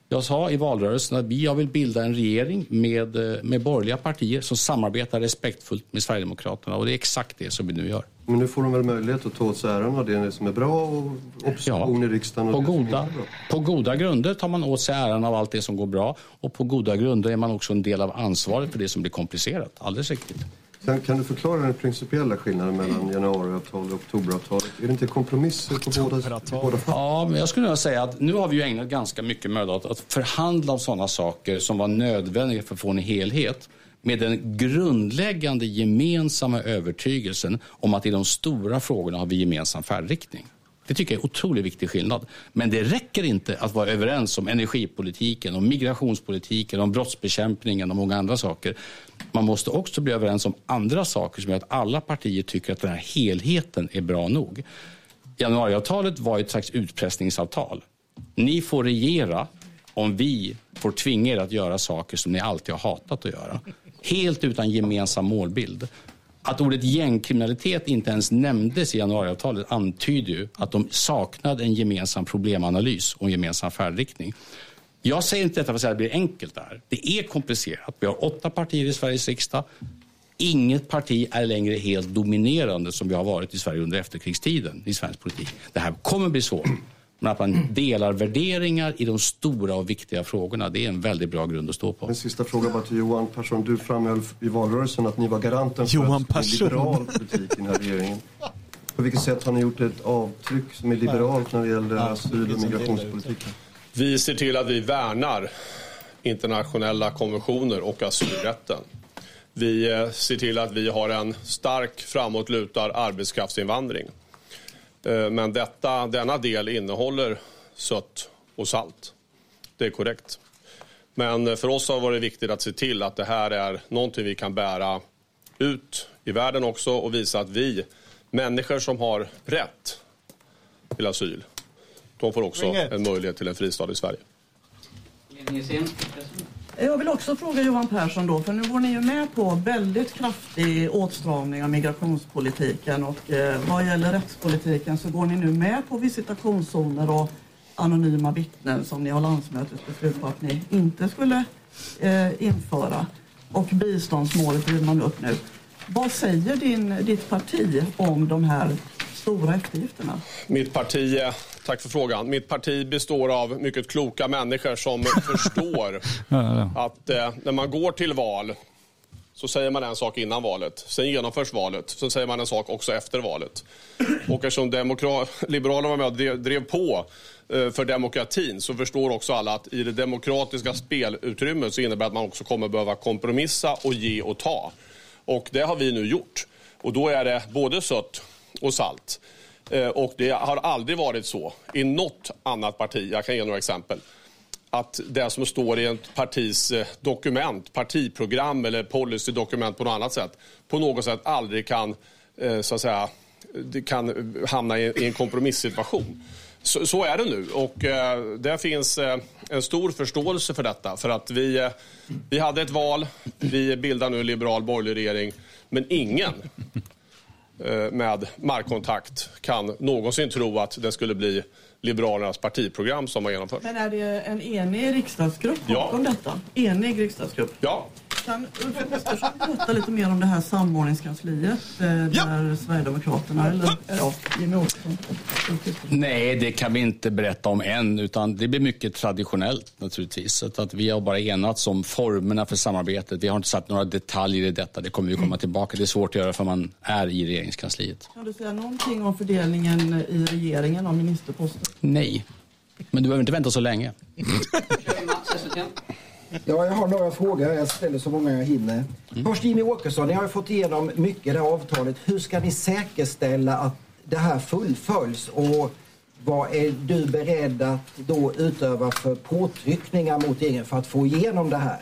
Jag sa i valrörelsen att jag vill bilda en regering med, eh, med borgerliga partier som samarbetar respektfullt med Sverigedemokraterna och det är exakt det som vi nu gör. Men nu får de väl möjlighet att ta åt sig äran av det som är bra och opposition ja, i riksdagen. på, goda, på goda grunder tar man åt sig äran av allt det som går bra och på goda grunder är man också en del av ansvaret för det som blir komplicerat. Alldeles riktigt. Sen kan du förklara den principiella skillnaden mellan januariavtalet och oktoberavtalet? Är det inte kompromisser på båda, båda Ja, men jag skulle nog säga att nu har vi ju ägnat ganska mycket möda åt att förhandla om sådana saker som var nödvändiga för att få en helhet med den grundläggande gemensamma övertygelsen om att i de stora frågorna har vi gemensam färdriktning. Det tycker jag är en otroligt viktig skillnad. Men det räcker inte att vara överens om energipolitiken, om migrationspolitiken, om brottsbekämpningen och många andra saker. Man måste också bli överens om andra saker som gör att alla partier tycker att den här helheten är bra nog. Januariavtalet var ett slags utpressningsavtal. Ni får regera om vi får tvinga er att göra saker som ni alltid har hatat att göra. Helt utan gemensam målbild. Att ordet gängkriminalitet inte ens nämndes i januariavtalet antyder ju att de saknade en gemensam problemanalys och en gemensam färdriktning. Jag säger inte detta för att säga att det blir enkelt det här. Det är komplicerat. Vi har åtta partier i Sveriges riksdag. Inget parti är längre helt dominerande som vi har varit i Sverige under efterkrigstiden i svensk politik. Det här kommer bli svårt. Men att man delar värderingar i de stora och viktiga frågorna, det är en väldigt bra grund att stå på. En sista fråga bara till Johan Persson. Du framhöll i valrörelsen att ni var garanten för Johan en liberal politik i den här regeringen. På vilket sätt har ni gjort ett avtryck som är liberalt när det gäller asyl och migrationspolitiken? Vi ser till att vi värnar internationella konventioner och asylrätten. Vi eh, ser till att vi har en stark framåtlutad arbetskraftsinvandring. Eh, men detta, denna del innehåller sött och salt. Det är korrekt. Men för oss har det varit viktigt att se till att det här är någonting vi kan bära ut i världen också och visa att vi, människor som har rätt till asyl, de får också en möjlighet till en fristad i Sverige. Jag vill också fråga Johan Persson då, för nu går ni ju med på väldigt kraftig åtstramning av migrationspolitiken och eh, vad gäller rättspolitiken så går ni nu med på visitationszoner och anonyma vittnen som ni har landsmötesbeslut på att ni inte skulle eh, införa. Och biståndsmålet driver man upp nu. Vad säger din, ditt parti om de här stora eftergifterna? Mitt parti, eh, tack för frågan. Mitt parti består av mycket kloka människor som förstår att eh, när man går till val så säger man en sak innan valet. Sen genomförs valet. Sen säger man en sak också efter valet. Och eftersom Liberalerna var med och drev, på eh, för demokratin så förstår också alla att i det demokratiska spelutrymmet så innebär det att man också kommer behöva kompromissa och ge och ta. Och det har vi nu gjort. Och då är det både sött och salt. Eh, och det har aldrig varit så i något annat parti, jag kan ge några exempel, att det som står i ett partis eh, dokument, partiprogram eller policydokument på något annat sätt, på något sätt aldrig kan, eh, så att säga, kan hamna i en kompromissituation. Så, så, är det nu och eh, det finns eh, en stor förståelse för detta. För att vi, eh, vi hade ett val, vi bildar nu en liberal borgerlig regering, men ingen med markkontakt kan någonsin tro att det skulle bli Liberalernas partiprogram som har genomförts. Men är det en enig riksdagsgrupp bakom ja. detta? Enig riksdagsgrupp? Ja. Kan Ulf Kristersson berätta lite mer om det här samordningskansliet eh, där ja. Sverigedemokraterna eller ja, Jimmie Åkesson Nej, det kan vi inte berätta om än, utan det blir mycket traditionellt naturligtvis. Så att vi har bara enats om formerna för samarbetet. Vi har inte satt några detaljer i detta. Det kommer vi komma tillbaka. Det är svårt att göra för man är i regeringskansliet. Kan du säga någonting om fördelningen i regeringen av ministerposter? Nej, men du behöver inte vänta så länge. Ja, jag har några frågor. Jag ställer så många jag hinner. Mm. Först Jimmy Åkesson, ni har ju fått igenom mycket i det här avtalet. Hur ska ni säkerställa att det här fullföljs? Och vad är du beredd att då utöva för påtryckningar mot regeringen för att få igenom det här?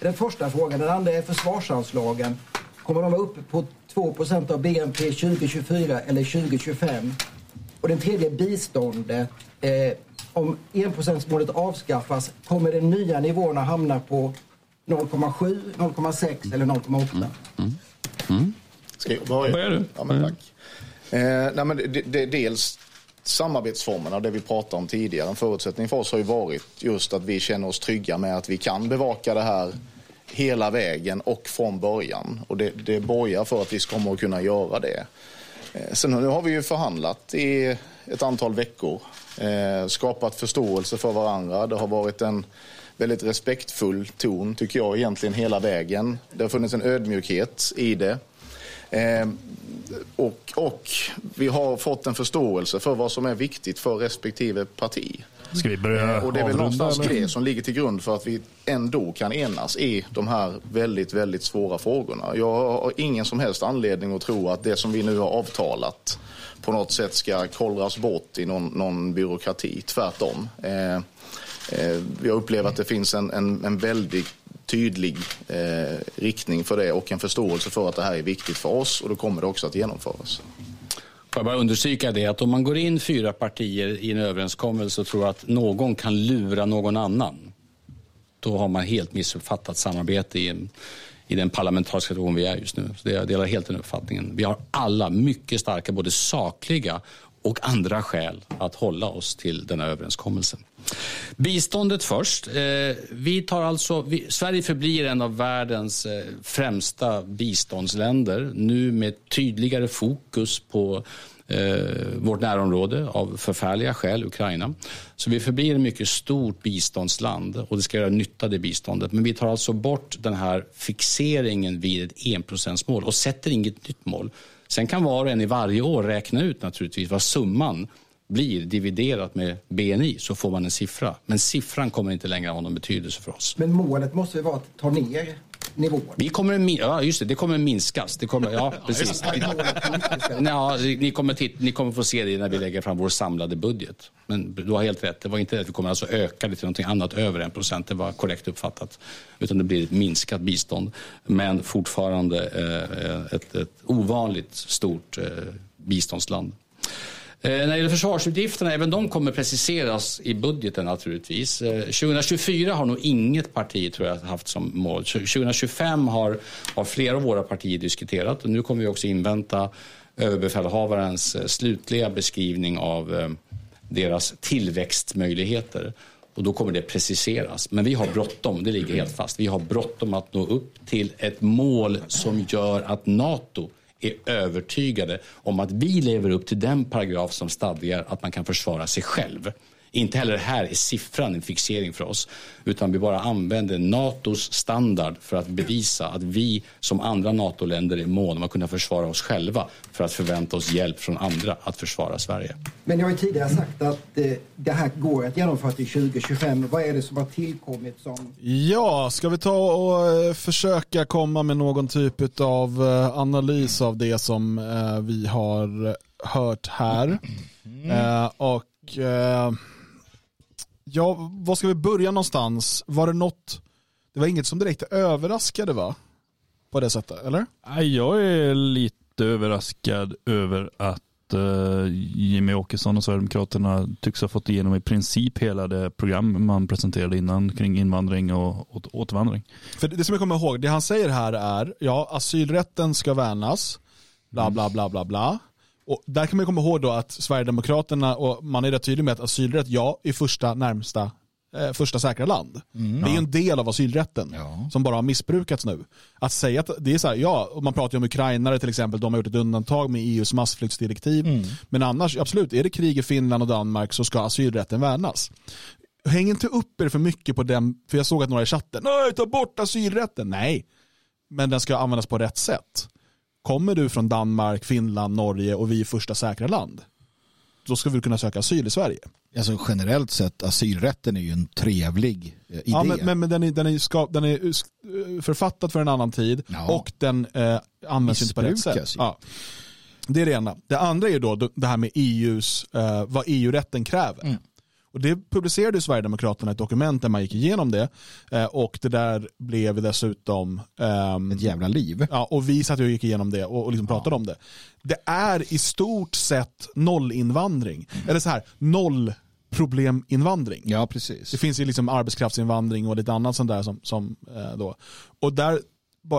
Den första frågan. Den andra är försvarsanslagen. Kommer de vara uppe på 2% av BNP 2024 eller 2025? Och den tredje biståndet. Eh, om enprocentsmålet avskaffas kommer den nya nivån att hamna på 0,7, 0,6 eller 0,8. Mm. Mm. Mm. Ska jag börja? Börjar du? Ja, men tack. Eh, nej, men det, det, dels samarbetsformerna, det vi pratade om tidigare. En förutsättning för oss har ju varit just att vi känner oss trygga med att vi kan bevaka det här hela vägen och från början. Och det, det borgar för att vi kommer att kunna göra det. Eh, Sen nu har vi ju förhandlat i ett antal veckor, eh, skapat förståelse för varandra. Det har varit en väldigt respektfull ton, tycker jag, egentligen hela vägen. Det har funnits en ödmjukhet i det. Eh, och, och vi har fått en förståelse för vad som är viktigt för respektive parti. Ska vi börja Och det är väl någonstans eller? det som ligger till grund för att vi ändå kan enas i de här väldigt, väldigt svåra frågorna. Jag har ingen som helst anledning att tro att det som vi nu har avtalat på något sätt ska kollras bort i någon, någon byråkrati. Tvärtom. Eh, eh, jag upplever att det finns en, en, en väldigt tydlig eh, riktning för det och en förståelse för att det här är viktigt för oss och då kommer det också att genomföras. Får jag bara understryka det att om man går in fyra partier i en överenskommelse och tror att någon kan lura någon annan, då har man helt missuppfattat samarbete i, en, i den parlamentariska situation vi är just nu. Så det, jag delar helt den uppfattningen. Vi har alla mycket starka, både sakliga och andra skäl att hålla oss till denna överenskommelse. Biståndet först. Eh, vi tar alltså, vi, Sverige förblir en av världens eh, främsta biståndsländer. Nu med tydligare fokus på eh, vårt närområde av förfärliga skäl, Ukraina. Så vi förblir ett mycket stort biståndsland och det ska göra nytta det biståndet. Men vi tar alltså bort den här fixeringen vid ett enprocentsmål och sätter inget nytt mål. Sen kan var och en i varje år räkna ut naturligtvis vad summan blir dividerat med BNI så får man en siffra. Men siffran kommer inte längre ha någon betydelse för oss. Men målet måste ju vara att ta ner nivån. Vi kommer, ja, just det, det kommer minskas. Det kommer, ja, precis. ja, ni, kommer titt, ni kommer få se det när vi lägger fram vår samlade budget. Men du har helt rätt, det var inte det att vi kommer alltså öka det till något annat över en procent. Det var korrekt uppfattat. Utan det blir ett minskat bistånd. Men fortfarande eh, ett, ett ovanligt stort eh, biståndsland. Eh, när det gäller försvarsutgifterna, även de kommer preciseras i budgeten naturligtvis. Eh, 2024 har nog inget parti tror jag haft som mål. 2025 har, har flera av våra partier diskuterat och nu kommer vi också invänta överbefälhavarens eh, slutliga beskrivning av deras tillväxtmöjligheter. Och då kommer det preciseras. Men vi har bråttom, det ligger helt fast. Vi har bråttom att nå upp till ett mål som gör att NATO är övertygade om att vi lever upp till den paragraf som stadgar att man kan försvara sig själv. Inte heller här är siffran en fixering för oss, utan vi bara använder NATOs standard för att bevisa att vi som andra NATO-länder är måna om att kunna försvara oss själva för att förvänta oss hjälp från andra att försvara Sverige. Men jag har ju tidigare sagt att det, eh, det här går att genomföra till 2025. Vad är det som har tillkommit som... Ja, ska vi ta och eh, försöka komma med någon typ av eh, analys av det som vi har hört här. Mm. och Ja, var ska vi börja någonstans? Var det något, det var inget som direkt överraskade va? På det sättet, eller? Jag är lite överraskad över att uh, Jimmy Åkesson och Sverigedemokraterna tycks ha fått igenom i princip hela det program man presenterade innan kring invandring och åt återvandring. För det som jag kommer ihåg, det han säger här är, ja asylrätten ska värnas, bla bla bla bla bla. Och där kan man komma ihåg då att Sverigedemokraterna, och man är rätt tydlig med att asylrätt, ja, är första närmsta eh, första säkra land. Mm. Det är en del av asylrätten ja. som bara har missbrukats nu. Att säga att det är så här, ja, man pratar ju om ukrainare till exempel, de har gjort ett undantag med EUs massflyktsdirektiv. Mm. Men annars, absolut, är det krig i Finland och Danmark så ska asylrätten värnas. Häng inte upp er för mycket på den, för jag såg att några i chatten, nej, ta bort asylrätten. Nej, men den ska användas på rätt sätt. Kommer du från Danmark, Finland, Norge och vi är första säkra land, då ska vi kunna söka asyl i Sverige. Alltså generellt sett, asylrätten är ju en trevlig eh, idé. Ja, men, men, men den, är, den, är ska, den är eh, författad för en annan tid ja. och den eh, används inte på rätt sätt. Ja. Det är det ena. Det andra är då det här med EUs, eh, vad EU-rätten kräver. Mm. Och det publicerade Sverigedemokraterna ett dokument där man gick igenom det. Eh, och det där blev dessutom... Um, ett jävla liv. Ja, och vi satt och gick igenom det och, och liksom pratade ja. om det. Det är i stort sett nollinvandring. Mm. Eller så här, noll probleminvandring. Ja, precis. Det finns ju liksom arbetskraftsinvandring och lite annat sånt där som, som eh, då. Och där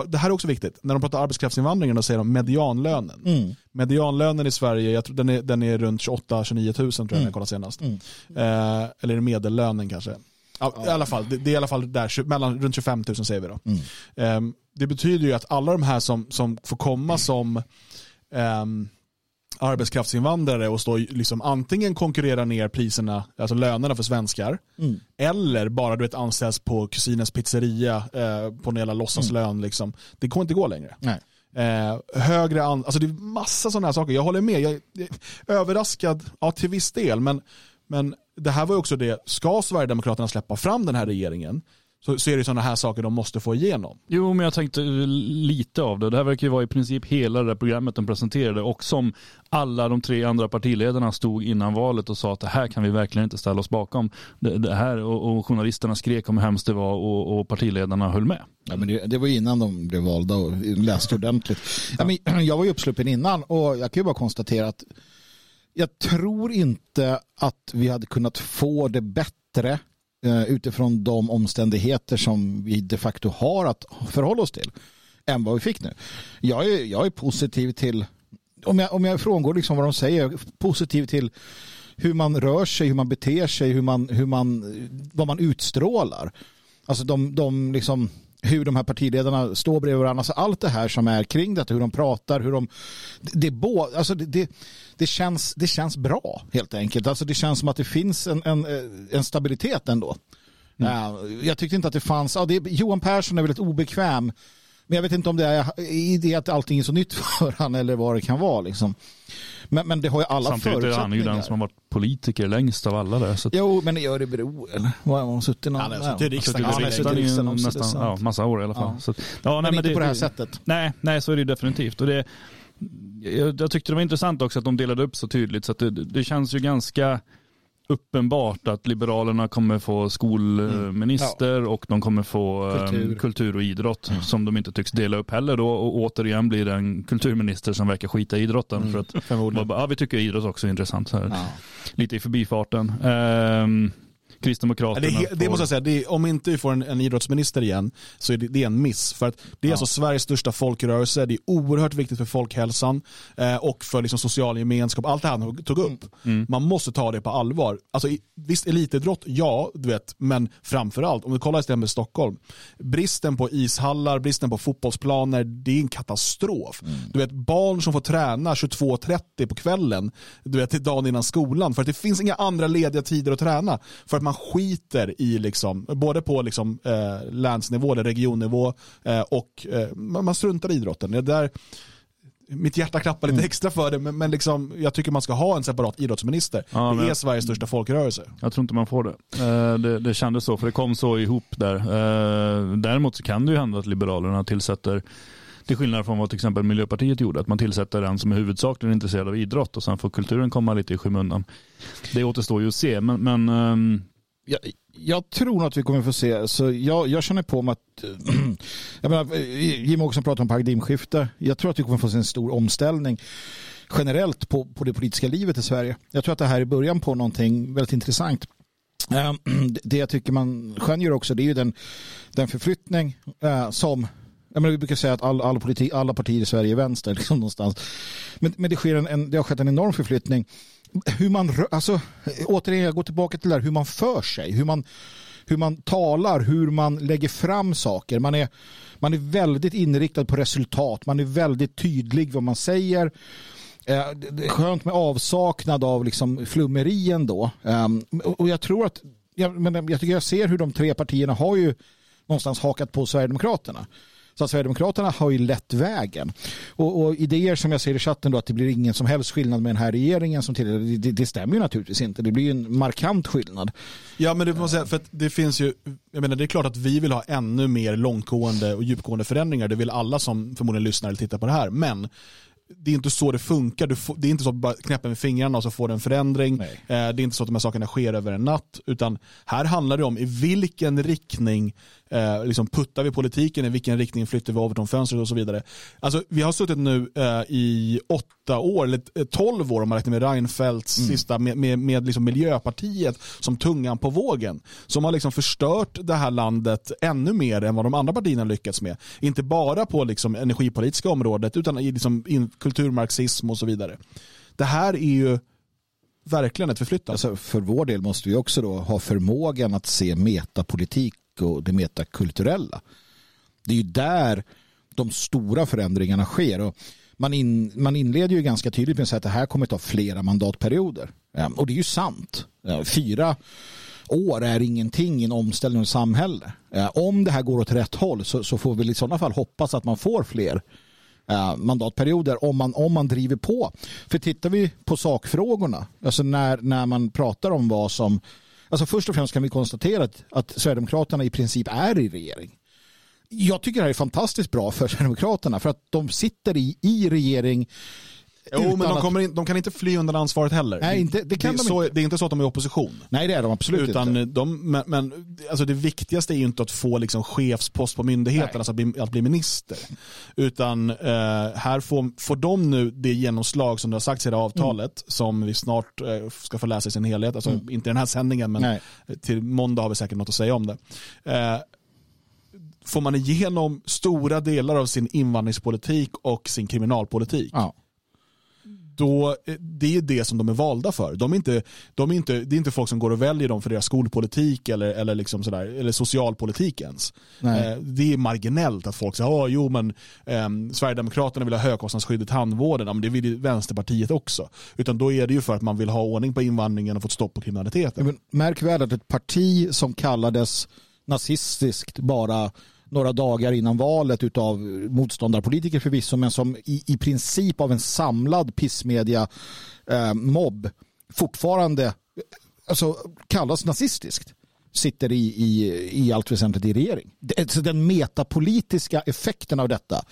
det här är också viktigt, när de pratar arbetskraftsinvandringen då säger de medianlönen. Mm. Medianlönen i Sverige, jag tror, den, är, den är runt 28-29 tusen tror jag mm. jag kollade senast. Mm. Eh, eller medellönen kanske? Ja, ja. I alla fall, det, det, är i alla fall där, mellan, runt 25 000 säger vi då. Eh, det betyder ju att alla de här som, som får komma som eh, arbetskraftsinvandrare och stå liksom antingen konkurrera ner priserna, alltså lönerna för svenskar, mm. eller bara du vet, anställs på kusinens pizzeria eh, på en jävla låtsaslön. Mm. Liksom. Det kommer inte gå längre. Eh, högre an alltså det är massa sådana här saker. Jag håller med. Jag är överraskad, ja till viss del, men, men det här var ju också det, ska Sverigedemokraterna släppa fram den här regeringen så, så är det sådana här saker de måste få igenom. Jo, men jag tänkte lite av det. Det här verkar ju vara i princip hela det programmet de presenterade och som alla de tre andra partiledarna stod innan valet och sa att det här kan vi verkligen inte ställa oss bakom. Det, det här och, och, journalisterna skrek om hur hemskt det var och, och partiledarna höll med. Ja, men det, det, var innan de blev valda och läste ordentligt. Ja, men jag var ju uppsluppen innan och jag kan ju bara konstatera att jag tror inte att vi hade kunnat få det bättre eh, Eh, utifrån de omständigheter som vi de facto har att förhålla oss till än vad vi fick nu. Jag är, jag är positiv till, om jag, om jag frångår liksom vad de säger, positiv till hur man rör sig, hur man beter sig, hur man, hur man, vad man utstrålar. Alltså de, de liksom, hur de här partiledarna står bredvid varandra. Alltså allt det här som är kring detta, hur de pratar, hur de... Det, det, alltså det, det, det, känns, det känns bra helt enkelt. Alltså det känns som att det finns en, en, en stabilitet ändå. Mm. Jag tyckte inte att det fanns... Ja, det, Johan Persson är väldigt obekväm men jag vet inte om det är i det att allting är så nytt för han eller vad det kan vara. Liksom. Men, men det har ju alla Samtidigt förutsättningar. Samtidigt är han ju den som har varit politiker längst av alla där. Så att... Jo, men i Örebro eller? Har han suttit någon? Han har suttit i riksdagen. Han har suttit i riksdagen också. Nästan, ja, massa år i alla fall. Ja. Så, ja, men nej, inte det, på det här sättet. Nej, nej, så är det definitivt. Och det, jag, jag tyckte det var intressant också att de delade upp så tydligt. Så att det, det känns ju ganska uppenbart att Liberalerna kommer få skolminister mm. ja. och de kommer få ehm, kultur, kultur och idrott mm. som de inte tycks dela upp heller då och återigen blir det en kulturminister som verkar skita i idrotten mm. för att ja, vi tycker idrott också är intressant. Så ja. Lite i förbifarten. Um, Kristdemokraterna. Det, det, det måste jag säga, är, om inte vi får en, en idrottsminister igen så är det, det är en miss. För att det är ja. alltså Sveriges största folkrörelse, det är oerhört viktigt för folkhälsan eh, och för liksom social gemenskap. Allt det här han tog upp. Mm. Man måste ta det på allvar. Alltså, visst, elitidrott, ja, du vet, men framförallt, om du kollar istället med Stockholm, bristen på ishallar, bristen på fotbollsplaner, det är en katastrof. Mm. Du vet, barn som får träna 22.30 på kvällen, du vet, dagen innan skolan, för att det finns inga andra lediga tider att träna. För att man skiter i, liksom, både på liksom, eh, länsnivå eller regionnivå eh, och eh, man struntar i idrotten. Det där, mitt hjärta klappar lite mm. extra för det, men, men liksom, jag tycker man ska ha en separat idrottsminister. Ja, det är Sveriges största folkrörelse. Jag tror inte man får det. Eh, det. Det kändes så, för det kom så ihop där. Eh, däremot så kan det ju hända att Liberalerna tillsätter till skillnad från vad till exempel Miljöpartiet gjorde, att man tillsätter en som är huvudsakligen intresserad av idrott och sen får kulturen komma lite i skymundan. Det återstår ju att se, men, men ehm, jag, jag, tror att vi kommer få se, så jag, jag känner på mig att, jag menar, Jim Åkesson pratar om paradigmskifte, jag tror att vi kommer få se en stor omställning generellt på, på det politiska livet i Sverige. Jag tror att det här är början på någonting väldigt intressant. Ehm, det jag tycker man skönjer också det är ju den, den förflyttning eh, som jag menar, vi brukar säga att all, all politik, alla partier i Sverige är vänster. Liksom någonstans. Men, men det, sker en, en, det har skett en enorm förflyttning hur man, alltså, återigen, jag går tillbaka till det här, hur man för sig, hur man, hur man talar, hur man lägger fram saker. Man är, man är väldigt inriktad på resultat, man är väldigt tydlig vad man säger. Eh, det är skönt med avsaknad av liksom flummerien då. Ehm, och jag tror att, jag, men jag tycker jag ser hur de tre partierna har ju någonstans hakat på Sverigedemokraterna. Så att Sverigedemokraterna har ju lett vägen. Och, och, idéer som jag ser i chatten då att det blir ingen som helst skillnad med den här regeringen som till det, det stämmer ju naturligtvis inte. Det blir ju en markant skillnad. Ja men det får man säga, för det finns ju, jag menar det är klart att vi vill ha ännu mer långtgående och djupgående förändringar. Det vill alla som förmodligen lyssnar eller tittar på det här. Men det är inte så det funkar. Får, det är inte så att du bara knäpper med fingrarna och så får du en förändring. Eh, det är inte så att de här sakerna sker över en natt. Utan här handlar det om i vilken riktning eh, liksom puttar vi politiken, i vilken riktning flyttar vi Overton-fönstret och så vidare. Alltså, vi har suttit nu eh, i åtta år, eller eh, tolv år om man räknar med Reinfeldts mm. sista, med, med, med liksom Miljöpartiet som tungan på vågen. Som har liksom förstört det här landet ännu mer än vad de andra partierna lyckats med. Inte bara på liksom energipolitiska området utan i liksom kulturmarxism och så vidare. Det här är ju verkligen ett förflyttande. Alltså för vår del måste vi också då ha förmågan att se metapolitik och det metakulturella. Det är ju där de stora förändringarna sker. Och man, in, man inleder ju ganska tydligt med att säga att det här kommer att ta flera mandatperioder. Och det är ju sant. Fyra år är ingenting i en omställning av samhälle. Om det här går åt rätt håll så, så får vi i sådana fall hoppas att man får fler mandatperioder om man, om man driver på. För tittar vi på sakfrågorna, alltså när, när man pratar om vad som Alltså först och främst kan vi konstatera att, att Sverigedemokraterna i princip är i regering. Jag tycker det här är fantastiskt bra för Sverigedemokraterna för att de sitter i, i regering Jo, men de, kommer in, de kan inte fly undan ansvaret heller. Nej, inte, det, kan det, de så, inte. det är inte så att de är i opposition. Nej, det är de absolut Utan inte. De, men men alltså det viktigaste är ju inte att få liksom chefspost på myndigheten, alltså att bli, att bli minister. Utan eh, här får, får de nu det genomslag som det har sagts i det avtalet, mm. som vi snart eh, ska få läsa i sin helhet. Alltså mm. inte den här sändningen, men Nej. till måndag har vi säkert något att säga om det. Eh, får man igenom stora delar av sin invandringspolitik och sin kriminalpolitik. Ja. Då, eh, det är det som de är valda för. De är inte, de är inte, det är inte folk som går och väljer dem för deras skolpolitik eller, eller, liksom sådär, eller socialpolitik ens. Eh, det är marginellt att folk säger jo, men, eh, Sverigedemokraterna vill ha högkostnadsskydd i tandvården, men det vill Vänsterpartiet också. Utan då är det ju för att man vill ha ordning på invandringen och få stopp på kriminaliteten. Men märk väl att ett parti som kallades nazistiskt bara några dagar innan valet av motståndarpolitiker förvisso, men som i, i princip av en samlad pissmedia eh, mobb fortfarande alltså, kallas nazistiskt sitter i, i, i allt väsentligt i regering. Så alltså, den metapolitiska effekten av detta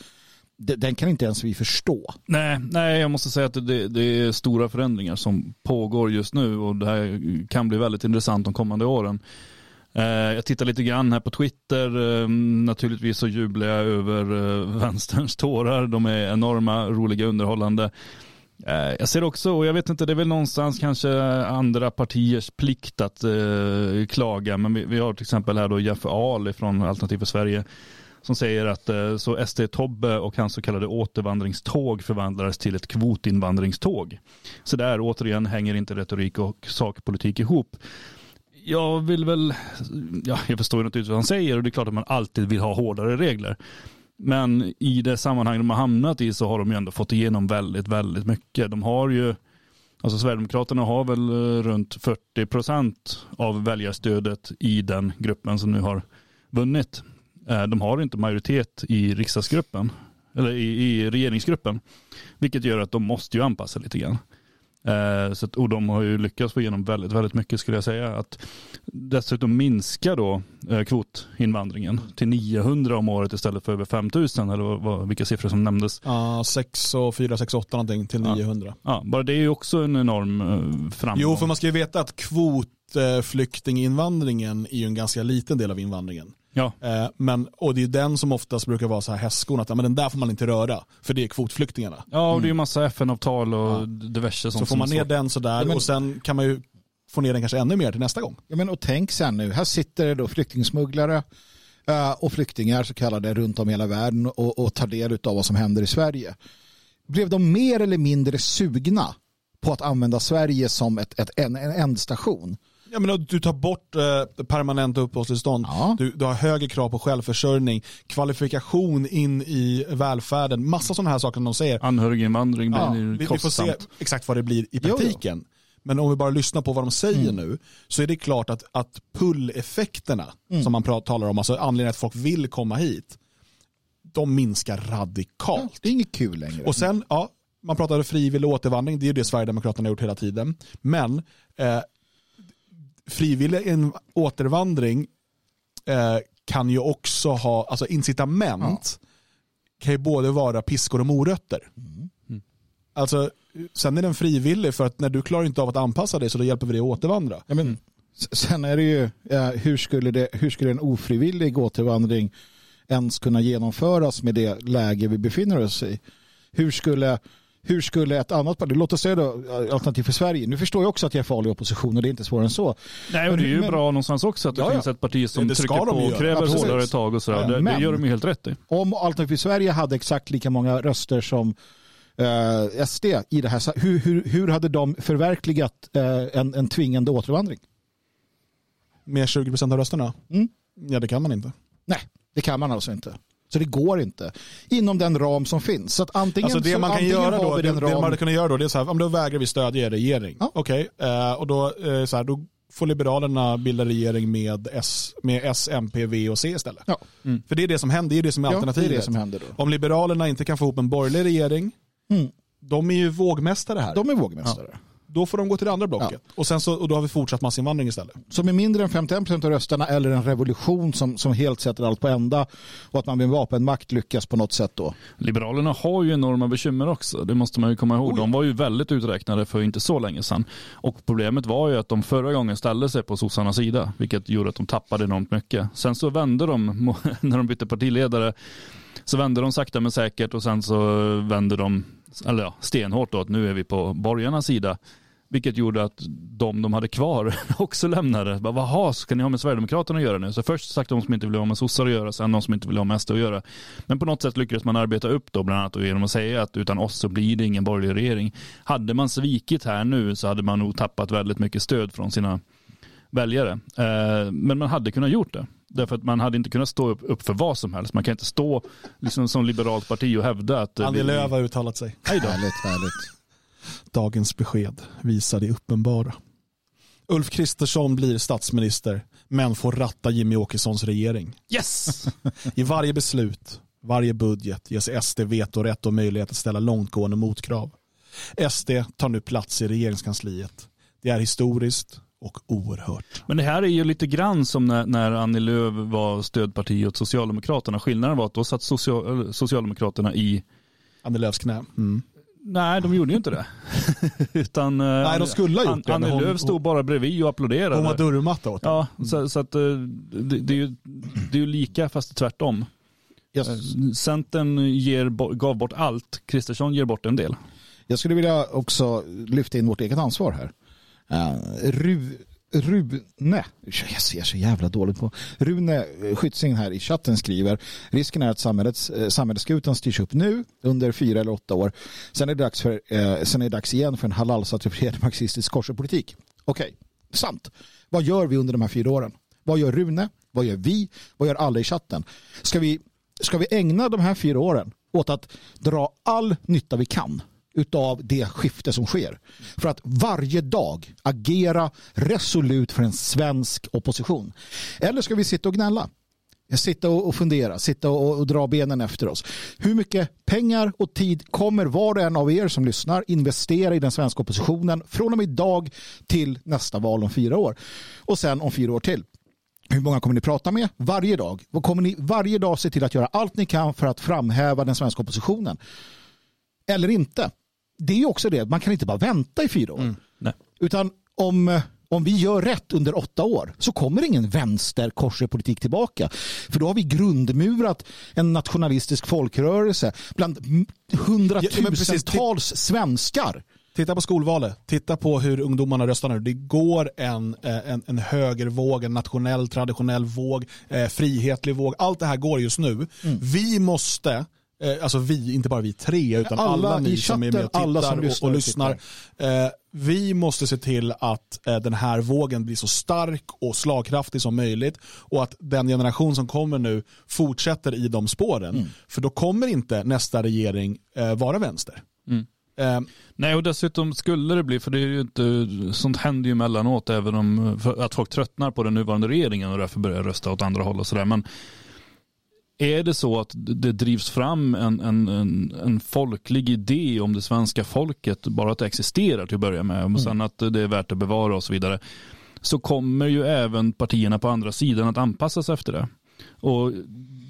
den kan inte ens vi förstå. Nej, nej jag måste säga att det, det, är stora förändringar som pågår just nu och det här kan bli väldigt intressant de kommande åren. Eh, jag tittar lite grann här på Twitter. Eh, naturligtvis så jublar jag över eh, vänsterns tårar. De är enorma, roliga, underhållande. Jag ser också, och jag vet inte, det är väl någonstans kanske andra partiers plikt att eh, klaga, men vi, vi, har till exempel här då Jeff Ahl från Alternativ för Sverige som säger att eh, så SD Tobbe och hans så kallade återvandringståg förvandlades till ett kvotinvandringståg. Så där återigen hänger inte retorik och sakpolitik ihop jag vill väl, ja, jag förstår naturligtvis vad han säger och det är klart att man alltid vill ha hårdare regler. Men i det sammanhang de har hamnat i så har de ju ändå fått igenom väldigt, väldigt mycket. De har ju, alltså Sverigedemokraterna har väl eh, runt 40 procent av väljarstödet i den gruppen som nu har vunnit. Eh, de har inte majoritet i riksdagsgruppen, eller i, i regeringsgruppen, vilket gör att de måste ju anpassa lite grann. Eh, så att, och de har ju lyckats få igenom väldigt, väldigt mycket skulle jag säga. Att dessutom minska då eh, kvotinvandringen till 900 om året istället för över 5000 eller vad, vad, vilka siffror som nämndes. Ja, 6 och 4, 6, 8 någonting till 900. Ja, bara det är ju också en enorm eh, framgång. Jo, för man ska ju veta att kvotflyktinginvandringen är ju en ganska liten del av invandringen. Ja. Eh, men, och det är den som oftast brukar vara så här hästskon, att men den där får man inte röra, för det är kvotflyktingarna. Ja, och det är ju massa FN-avtal och ja. diverse sånt. Så får man ner den sådär, ja, men... och sen kan man ju få ner den kanske ännu mer till nästa gång. Ja, men och tänk sen nu, här sitter det då flyktingsmugglare uh, och flyktingar så kallade runt om i hela världen och, och tar del av vad som händer i Sverige. Blev de mer eller mindre sugna på att använda Sverige som ett, ett, en, en ändstation? Ja, men du tar bort eh, permanenta uppehållstillstånd, ja. du, du, har högre krav på självförsörjning, kvalifikation in i välfärden, massa sådana här saker som de säger. Anhöriginvandring blir ja, vi, vi får se exakt vad det blir i praktiken. Jo, jo. Men om vi bara lyssnar på vad de säger mm. nu så är det klart att, att pull-effekterna mm. som man talar om, alltså anledningen att folk vill komma hit, de minskar radikalt. Ja, det är inget kul längre. Och sen, ja, man pratade frivillig återvandring, det är ju det Sverigedemokraterna har gjort hela tiden. Men eh, frivillig återvandring eh, kan ju också ha, alltså incitament ja. kan ju både vara piskor och morötter. Mm. Mm. Alltså, sen är den frivillig för att när du klarar inte av att anpassa dig så då hjälper vi dig att återvandra. Ja, men, sen är det ju, ja, hur, skulle det, hur skulle en ofrivillig återvandring ens kunna genomföras med det läge vi befinner oss i? Hur skulle hur skulle ett annat parti, låt oss säga då Alternativ för Sverige, nu förstår jag också att jag är farlig i opposition och det är inte svårare än så. Nej, och det är ju men, bra någonstans också att det ja, finns ett parti som trycker på och kräver Absolut. hårdare tag och sådär. Det, det, gör de ju helt rätt i. Om Alternativ för Sverige hade exakt lika många röster som eh, SD i det här, hur, hur, hur hade de förverkligat eh, en, en tvingande återvandring? Med 20 procent av rösterna? Mm. Ja, det kan man inte. Nej, det kan man alltså inte. Så det går inte inom den ram som finns. Så att antingen, alltså det man kan göra då, det, ram... det, man hade kunnat göra då, det är så här, om då vägrar vi stödja er regering. Ja. Okej, okay. uh, och då, uh, så här, då får Liberalerna bilda regering med S, med S, MP, V och C istället. Ja. Mm. För det är det som händer, det är det som är ja, alternativet. Det är det som händer då. Om Liberalerna inte kan få ihop en borgerlig regering, mm. de är ju vågmästare här. De är vågmästare. Ja. Då får de gå till det andra blocket. Ja. Och, sen så, och då har vi fortsatt massinvandring istället. Så med mindre än 51% av rösterna eller en revolution som, som helt sätter allt på ända och att man med vapenmakt lyckas på något sätt då? Liberalerna har ju enorma bekymmer också. Det måste man ju komma ihåg. Oj. De var ju väldigt uträknade för inte så länge sedan. Och problemet var ju att de förra gången ställde sig på sossarnas sida, vilket gjorde att de tappade enormt mycket. Sen så vände de, när de bytte partiledare, så vände de sakta men säkert och sen så vände de eller ja, stenhårt då att nu är vi på borgarnas sida. Vilket gjorde att de de hade kvar också lämnade. Vad ska ni ha med Sverigedemokraterna att göra nu? Så först sagt de som inte vill ha med sossar att göra, sen de som inte vill ha med SD att göra. Men på något sätt lyckades man arbeta upp då, bland annat genom att säga att utan oss så blir det ingen borgerlig regering. Hade man svikit här nu så hade man nog tappat väldigt mycket stöd från sina väljare. Eh, men man hade kunnat gjort det. Därför att man hade inte kunnat stå upp, upp för vad som helst. Man kan inte stå liksom, som liberalt parti och hävda att... Annie Lööf har uttalat sig. Hej då. Härligt, härligt. Dagens besked visar det uppenbara. Ulf Kristersson blir statsminister men får ratta Jimmy Åkessons regering. Yes! I varje beslut, varje budget ges SD vetorätt och möjlighet att ställa långtgående motkrav. SD tar nu plats i regeringskansliet. Det är historiskt och oerhört. Men det här är ju lite grann som när, när Annie Lööf var stödparti åt Socialdemokraterna. Skillnaden var att då satt social, Socialdemokraterna i Annie Lööfs knä. Mm. Nej, de gjorde ju inte det. Utan, eh, Nej, de skulle ha gjort det. Annie Lööf stod bara bredvid och applåderade. Hon var dörrmatta åt dem. Ja, så, så att eh, det, det, är ju, det är ju lika fast tvärtom. Yes. Eh, Centern ger, gav bort allt, Kristersson ger bort en del. Jag skulle vilja också lyfta in vårt eget ansvar här. Uh, Ru, Rune, jag ser så jävla dåligt på. Rune Skytsing här i chatten skriver risken är att samhällets, eh, samhällsskutan styrs upp nu under fyra eller åtta år. Sen är det dags, för, eh, sen är det dags igen för en halalsatifierad marxistisk korsepolitik. Okej, okay. sant. Vad gör vi under de här fyra åren? Vad gör Rune? Vad gör vi? Vad gör alla i chatten? Ska vi, ska vi ägna de här fyra åren åt att dra all nytta vi kan utav det skifte som sker. För att varje dag agera resolut för en svensk opposition. Eller ska vi sitta och gnälla? Sitta och fundera, sitta och, dra benen efter oss. Hur mycket pengar och tid kommer var och en av er som lyssnar investera i den svenska oppositionen från och med idag till nästa val om fyra år? Och sen om fyra år till. Hur många kommer ni prata med varje dag? Vad kommer ni varje dag se till att göra allt ni kan för att framhäva den svenska oppositionen? Eller inte? Det är också det, man kan inte bara vänta i fyra år. Mm, Utan om, om vi gör rätt under åtta år så kommer ingen vänster politik tillbaka. För då har vi grundmurat en nationalistisk folkrörelse bland hundratusentals ja, svenskar. Titta på skolvalet. Titta på hur ungdomarna röstar nu. Det går en, eh, en, en högervåg, en nationell traditionell våg, eh, frihetlig våg. Allt det här går just nu. Mm. Vi måste Eh, alltså vi, inte bara vi tre, utan alla, alla ni som är med och tittar alla som lyssnar och, och lyssnar. Eh, vi måste se till att eh, den här vågen blir så stark och slagkraftig som möjligt och att den generation som kommer nu fortsätter i de spåren. Mm. För då kommer inte nästa regering eh, vara vänster. Mm. Eh, Nej och dessutom skulle det bli, för det är ju inte, sånt händer ju emellanåt även om att folk tröttnar på den nuvarande regeringen och därför börjar rösta åt andra håll och sådär. Men är det så att det drivs fram en, en, en, en, folklig idé om det svenska folket, bara att det existerar till att börja med, och mm. sen att det är värt att bevara och så vidare, så kommer ju även partierna på andra sidan att anpassa sig efter det. Och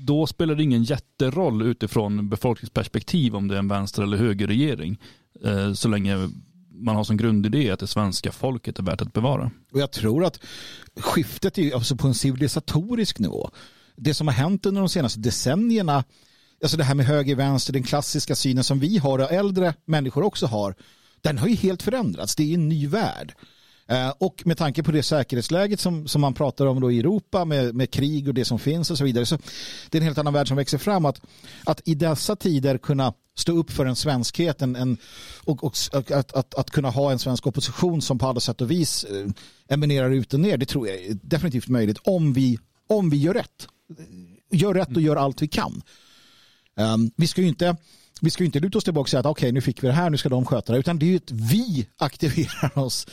då spelar det ingen jätteroll utifrån befolkningsperspektiv om det är en vänster eller högerregering, eh, så länge man har som grundidé att det svenska folket är värt att bevara. Och jag tror att skiftet är alltså på en civilisatorisk nivå det som har hänt under de senaste decennierna, alltså det här med höger, vänster, den klassiska synen som vi har och äldre människor också har, den har ju helt förändrats. Det är en ny värld. Eh, och med tanke på det säkerhetsläget som, som man pratar om då i Europa med, med krig och det som finns och så vidare. Så det är en helt annan värld som växer fram. Att, att i dessa tider kunna stå upp för en svenskhet en, en, och, och att, att, att, kunna ha en svensk opposition som på alla sätt och vis eh, eminerar ut och ner. Det tror jag är definitivt möjligt om vi, om vi gör rätt gör rätt och gör allt vi kan. Um, vi ska ju inte vi ska inte luta oss tillbaka och säga att okej okay, nu fick vi det här, nu ska de sköta det. Utan det är ju att vi aktiverar oss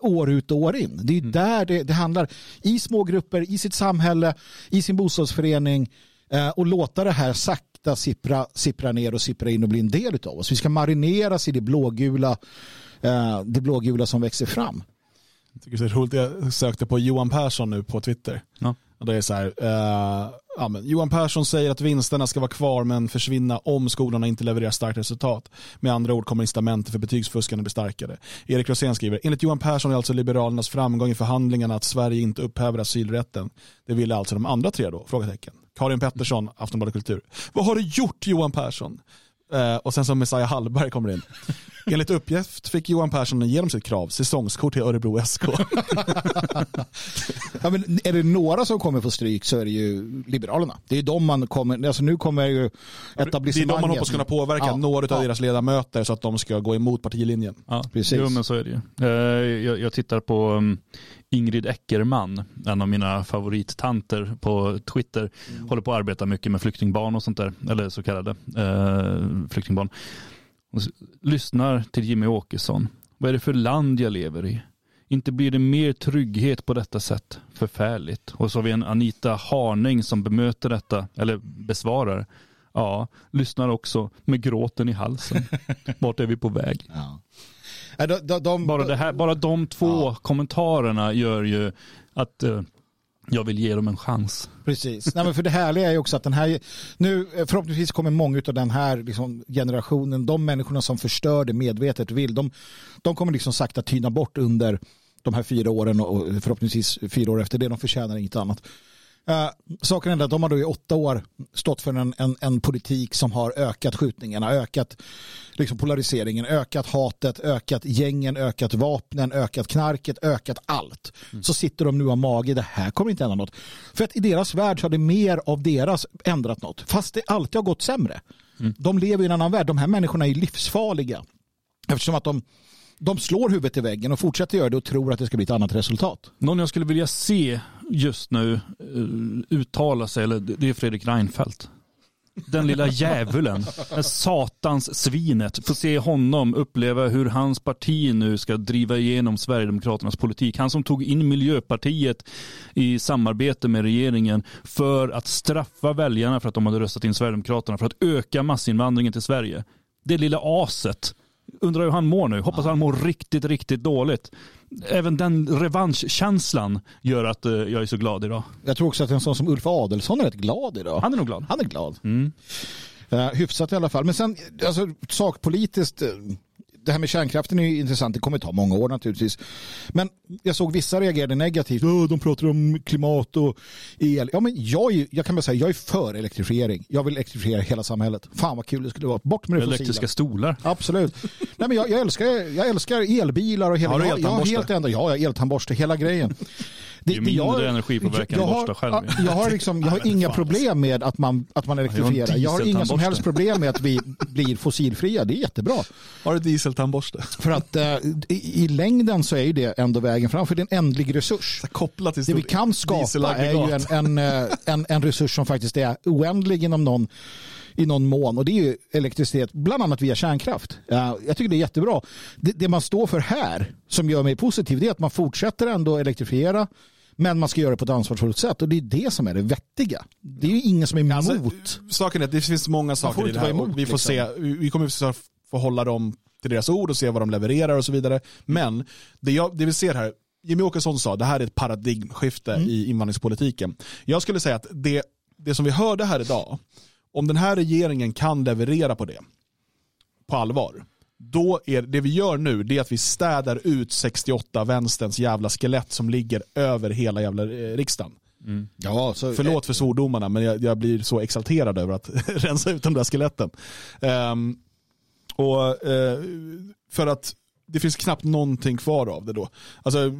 år ut och år in. Det är mm. där det, det, handlar. I små grupper, i sitt samhälle, i sin bostadsförening eh, och låta det här sak, sakta sippra, sippra ner och sippra in och bli en del av oss. Vi ska marineras i det blågula, eh, det blågula som växer fram. Jag tycker det är roligt, jag sökte på Johan Persson nu på Twitter. Ja. Och det är så här, uh, ja, men Johan Persson säger att vinsterna ska vara kvar men försvinna om skolorna inte levererar starkt resultat. Med andra ord kommer incitamenten för betygsfuskande bli starkare. Erik Rosén skriver, enligt Johan Persson är alltså Liberalernas framgång i förhandlingarna att Sverige inte upphäver asylrätten. Det ville alltså de andra tre då? Frågetecken. Karin Pettersson, Aftonbladet Kultur. Vad har du gjort Johan Persson? Uh, och sen som Messiah Hallberg kommer in. Enligt uppgift fick Johan Persson igenom sitt krav, säsongskort till Örebro SK. ja, men är det några som kommer få stryk så är det ju Liberalerna. Det är de man kommer, alltså nu kommer ju etablissemanget. Det är de man hoppas kunna påverka, ja, några av ja. deras ledamöter så att de ska gå emot partilinjen. Ja, precis. Jo men så är det ju. Uh, jag, jag tittar på um, Ingrid Eckerman, en av mina favorittanter på Twitter, mm. håller på att arbeta mycket med flyktingbarn och sånt där, eller så kallade uh, flyktingbarn. Lyssnar till Jimmy Åkesson. Vad är det för land jag lever i? Inte blir det mer trygghet på detta sätt. Förfärligt. Och så har vi en Anita Harning som bemöter detta, eller besvarar. Ja, lyssnar också med gråten i halsen. Vart är vi på väg? Ja. De, de, de, bara, det här, bara de två ja. kommentarerna gör ju att uh, jag vill ge dem en chans. Precis. Nej, men för det härliga är också att den här, nu eh, förhoppningsvis kommer många av den här liksom, generationen, de människorna som förstör det medvetet vill, de, de kommer liksom sakta tyna bort under de här fyra åren och förhoppningsvis fyra år efter det. De förtjänar inget annat. Uh, saken är att de har då i åtta år stått för en, en, en politik som har ökat skjutningarna, ökat liksom polariseringen, ökat hatet, ökat gängen, ökat vapnen, ökat knarket, ökat allt. Mm. Så sitter de nu av mage, det här kommer inte ändra något. För att i deras värld så har det mer av deras ändrat något, fast det alltid har gått sämre. Mm. De lever i en annan värld, de här människorna är livsfarliga. Eftersom att de de slår huvudet i väggen och fortsätter göra det och tror att det ska bli ett annat resultat. Någon jag skulle vilja se just nu uh, uttala sig, eller det är Fredrik Reinfeldt. Den lilla djävulen, satans svinet. Få se honom uppleva hur hans parti nu ska driva igenom Sverigedemokraternas politik. Han som tog in Miljöpartiet i samarbete med regeringen för att straffa väljarna för att de hade röstat in Sverigedemokraterna, för att öka massinvandringen till Sverige. Det lilla aset undrar hur han mår nu. Hoppas han mår riktigt, riktigt dåligt. Även den revanschkänslan gör att uh, jag är så glad idag. Jag tror också att en sån som Ulf Adelsson är rätt glad idag. Han är nog glad. Han är glad. Mm. Uh, hyfsat i alla fall. Men sen, alltså, sakpolitiskt, uh, det här med kärnkraften är intressant. Det kommer ta många år naturligtvis. Men jag såg vissa reagerade negativt. de pratar om klimat och el. Ja, men jag, är, jag kan bara säga jag är för elektrifiering. Jag vill elektrifiera hela samhället. Fan vad kul det skulle vara. Bort med det Elektriska fossila. stolar. Absolut. Nej, men jag, jag, älskar, jag älskar elbilar och hela... Har du jag, jag har helt ändå, ja, jag eltandborste, hela grejen. Det, är mindre jag, energipåverkan än borsta själv. Jag har, liksom, jag har inga problem med att man, att man elektrifierar. Jag har inga som helst problem med att vi blir fossilfria. Det är jättebra. Har du dieseltandborste? För att uh, i, i, längden så är ju det ändå vägen fram. För det är en ändlig resurs. Kopplat till det vi kan skapa är ju en, en, eh, en, en resurs som faktiskt är oändlig inom någon i någon mån och det är ju elektricitet, bland annat via kärnkraft. Jag tycker det är jättebra. Det, det man står för här som gör mig positiv det är att man fortsätter ändå elektrifiera men man ska göra det på ett ansvarsfullt sätt och det är det som är det vettiga. Det är ju ingen som är emot. Alltså, saken är att det finns många saker i det här. Emot, vi får liksom. se, vi kommer få hålla dem till deras ord och se vad de levererar och så vidare. Men det, jag, det vi ser här, Jimmy Åkesson sa det här är ett paradigmskifte mm. i invandringspolitiken. Jag skulle säga att det, det som vi hörde här idag, om den här regeringen kan leverera på det, på allvar, då är det vi gör nu det är att vi städar ut 68 vänsterns jävla skelett som ligger över hela jävla eh, riksdagen. Mm. Ja, så, Förlåt för svordomarna men jag, jag, blir så exalterad över att rensa ut de där skeletten. Um, och uh, För att det finns knappt någonting kvar av det då. Alltså,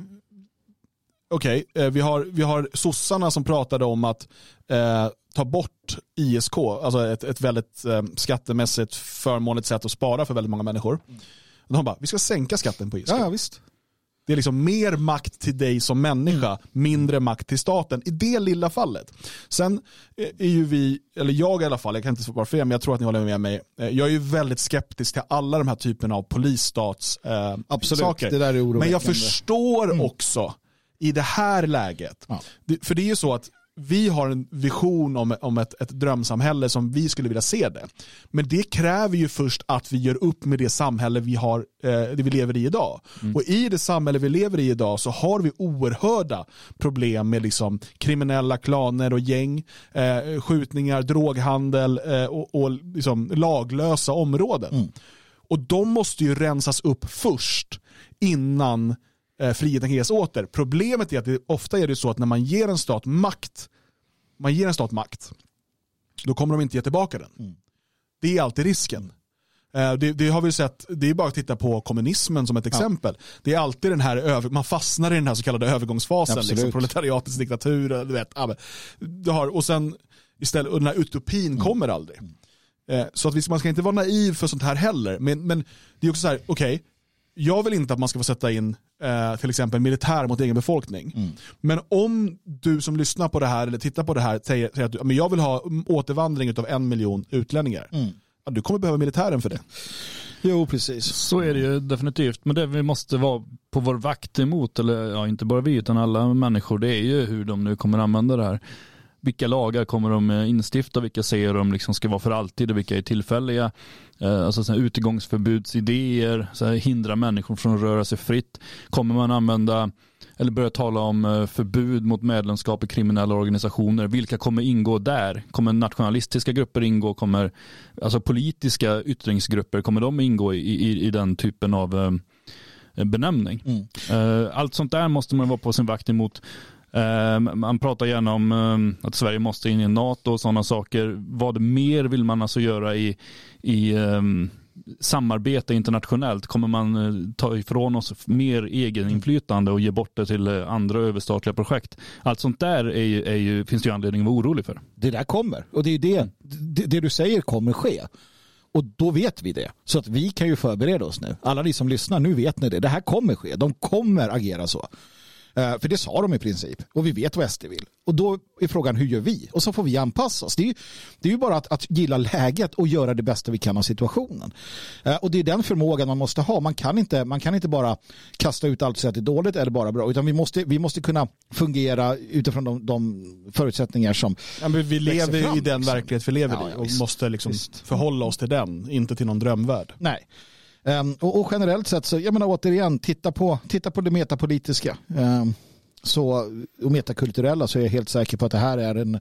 Okej, okay, uh, vi, har, vi har sossarna som pratade om att uh, ta bort ISK, alltså ett, ett väldigt eh, skattemässigt förmånligt sätt att spara för väldigt många människor. Mm. De bara, vi ska sänka skatten på ISK. Ja, ja, visst. Det är liksom mer makt till dig som människa, mm. mindre makt till staten i det lilla fallet. Sen är ju vi, eller jag i alla fall, jag kan inte svara för er, men jag tror att ni håller med mig. Eh, jag är ju väldigt skeptisk till alla de här typerna av polisstats eh, Absolut, saker. det där är Men jag förstår mm. också i det här läget, ja. för det är ju så att vi har en vision om, om ett, ett drömsamhälle som vi skulle vilja se det. Men det kräver ju först att vi gör upp med det samhälle vi, har, eh, det vi lever i idag. Mm. Och i det samhälle vi lever i idag så har vi oerhörda problem med liksom kriminella klaner och gäng, eh, skjutningar, droghandel eh, och, och liksom laglösa områden. Mm. Och de måste ju rensas upp först innan friheten kan ges åter. Problemet är att det, ofta är det så att när man ger en stat makt, man ger en stat makt, då kommer de inte ge tillbaka den. Mm. Det är alltid risken. Eh, det, det, har vi sett, det är bara att titta på kommunismen som ett exempel. Ja. Det är alltid den här, man fastnar i den här så kallade övergångsfasen, liksom, proletariatets diktatur, du vet. Du har, och sen istället, och den här utopin mm. kommer aldrig. Mm. Eh, så att man ska inte vara naiv för sånt här heller. Men, men det är också så här, okej, okay, jag vill inte att man ska få sätta in eh, till exempel militär mot egen befolkning. Mm. Men om du som lyssnar på det här eller tittar på det här säger, säger att du, men jag vill ha återvandring av en miljon utlänningar. Mm. Ja, du kommer behöva militären för det. Jo, precis. Så är det ju definitivt. Men det vi måste vara på vår vakt emot, eller ja, inte bara vi utan alla människor, det är ju hur de nu kommer använda det här vilka lagar kommer de eh, instifta, vilka säger de liksom ska vara för alltid och vilka är tillfälliga. Eh, alltså sådana utegångsförbudsidéer, så hindra människor från att röra sig fritt. Kommer man använda eller börja tala om eh, förbud mot medlemskap i kriminella organisationer. Vilka kommer ingå där? Kommer nationalistiska grupper ingå? Kommer alltså politiska yttringsgrupper, kommer de ingå i, i, i den typen av benämning? Mm. Allt sånt där måste man vara på sin vakt emot. Ehm, man pratar gärna om ehm, att Sverige måste in i NATO och sådana saker. Vad mer vill man alltså göra i, i ehm, samarbete internationellt? Kommer man eh, ta ifrån oss mer egeninflytande och ge bort det till eh, andra överstatliga projekt? Allt sånt där är ju, är ju, finns det ju anledning att vara orolig för. Det där kommer och det är det, det, det du säger kommer ske. Och då vet vi det. Så att vi kan ju förbereda oss nu. Alla ni som lyssnar, nu vet ni det. Det här kommer ske. De kommer agera så. Eh, för det sa de i princip. Och vi vet vad SD vill. Och då är frågan hur gör vi? Och så får vi anpassa oss. Det är ju, det är ju bara att, att gilla läget och göra det bästa vi kan av situationen. Eh, och det är den förmågan man måste ha. Man kan inte, man kan inte bara kasta ut allt och säga att det är dåligt eller bara bra. Utan vi måste, vi måste kunna fungera utifrån de, de förutsättningar som ja, Vi lever fram, i den liksom. verklighet vi lever ja, i och visst, måste liksom förhålla oss till den, inte till någon drömvärld. Nej. Um, och, och, generellt sett så, jag menar återigen, titta på, titta på det metapolitiska. Um, så, och metakulturella så är jag helt säker på att det här är en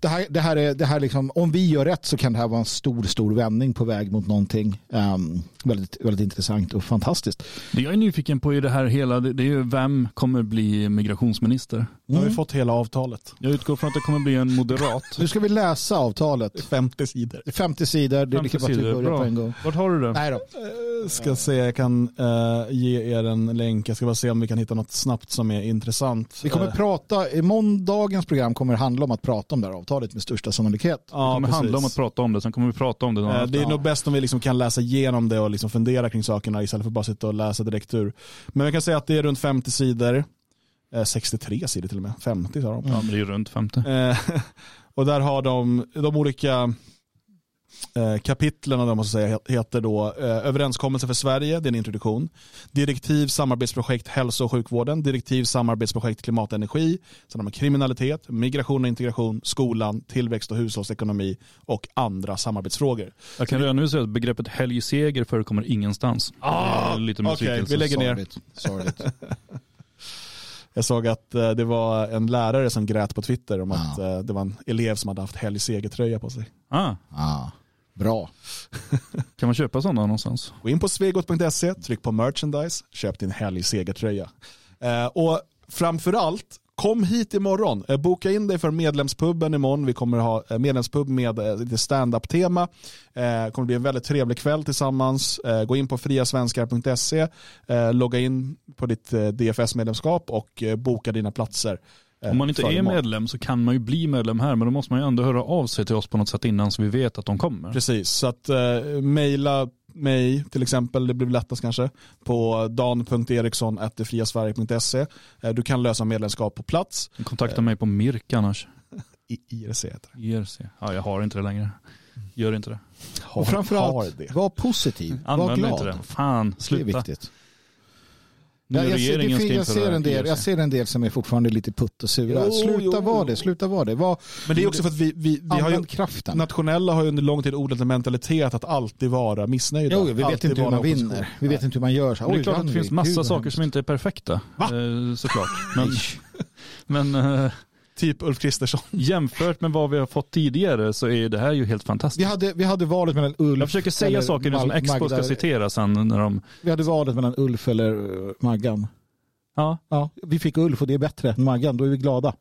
det här, det här är, det här liksom, om vi gör rätt så kan det här vara en stor, stor vändning på väg mot någonting um, väldigt, väldigt intressant och fantastiskt. Det jag är nyfiken på i det här hela, det, det är ju vem kommer bli migrationsminister? Mm. Nu har vi fått hela avtalet. Jag utgår från att det kommer bli en moderat. nu ska vi läsa avtalet. 50 sidor. 50 sidor, det är lika bra att vi börjar på en gång. Vart har du det? Nej då. Uh, ska se, jag kan uh, ge er en länk. Jag ska bara se om vi kan hitta något snabbt som är intressant. Vi kommer uh. prata, i måndagens program kommer det handla om att prata om det här avtalet med största sannolikhet. Ja, det kommer precis. handla om att prata om det, sen kommer vi prata om det. Uh, det är ja. nog bäst om vi liksom kan läsa igenom det och liksom fundera kring sakerna istället för att bara sitta och läsa direkt ur. Men vi kan säga att det är runt 50 sidor. 63 eh, sidor till och med, 50 sa de. Ja, men det är runt 50. Eh, och där har de de olika Eh, kapitlen måste säga, heter då eh, överenskommelse för Sverige, det är en introduktion. Direktiv samarbetsprojekt hälso och sjukvården, direktiv samarbetsprojekt klimat och energi, sen har man kriminalitet, migration och integration, skolan, tillväxt och hushållsekonomi och andra samarbetsfrågor. Jag kan redan nu säga att begreppet helgseger förekommer ingenstans. Ah, Okej, okay, vi lägger ner. Jag såg att eh, det var en lärare som grät på Twitter om att ah. det var en elev som hade haft helgsegertröja på sig. Ah. ah. Bra. kan man köpa sådana någonstans? Gå in på svegot.se, tryck på merchandise, köp din helg segertröja. Eh, och framförallt, kom hit imorgon. Eh, boka in dig för medlemspubben imorgon. Vi kommer ha eh, medlemspub med eh, lite stand-up-tema. Det kommer bli en väldigt trevlig kväll tillsammans. Gå in på friasvenskar.se, logga in på ditt DFS-medlemskap och boka dina platser. Eh, Om man inte är medlem så kan man ju bli medlem här men då måste man ju ändå höra av sig till oss på något sätt innan så vi vet att de kommer. Precis, så att eh, mejla mig till exempel, det blir lättast kanske, på dan.eriksson.friasverige.se. Eh, du kan lösa medlemskap på plats. Kontakta mig på Mirk annars. I, IRC heter det. IRC, ja jag har inte det längre. Gör inte det. Har, och framförallt, var positiv, Använd var glad. Inte det. Fan, sluta. Det är viktigt. Nu jag, ser, det, jag, ser en del, jag ser en del som är fortfarande lite putt och sura. Jo, sluta vara det, sluta vara det. Var, Men det är också för att vi, vi, vi har ju, kraften. nationella har ju under lång tid odlat en mentalitet att alltid vara missnöjda. Jo, vi vet inte hur man vinner. Vi vet inte hur man gör. Så, det är klart att det finns massa saker som inte är perfekta. Va? Eh, såklart. Men, men eh, Typ Ulf Kristersson. Jämfört med vad vi har fått tidigare så är det här ju helt fantastiskt. Vi hade, vi hade valet mellan Ulf Jag försöker säga saker nu som Expo ska citera sen när de... Vi hade valet mellan Ulf eller uh, Maggan. Ja. ja. Vi fick Ulf och det är bättre än Maggan, då är vi glada.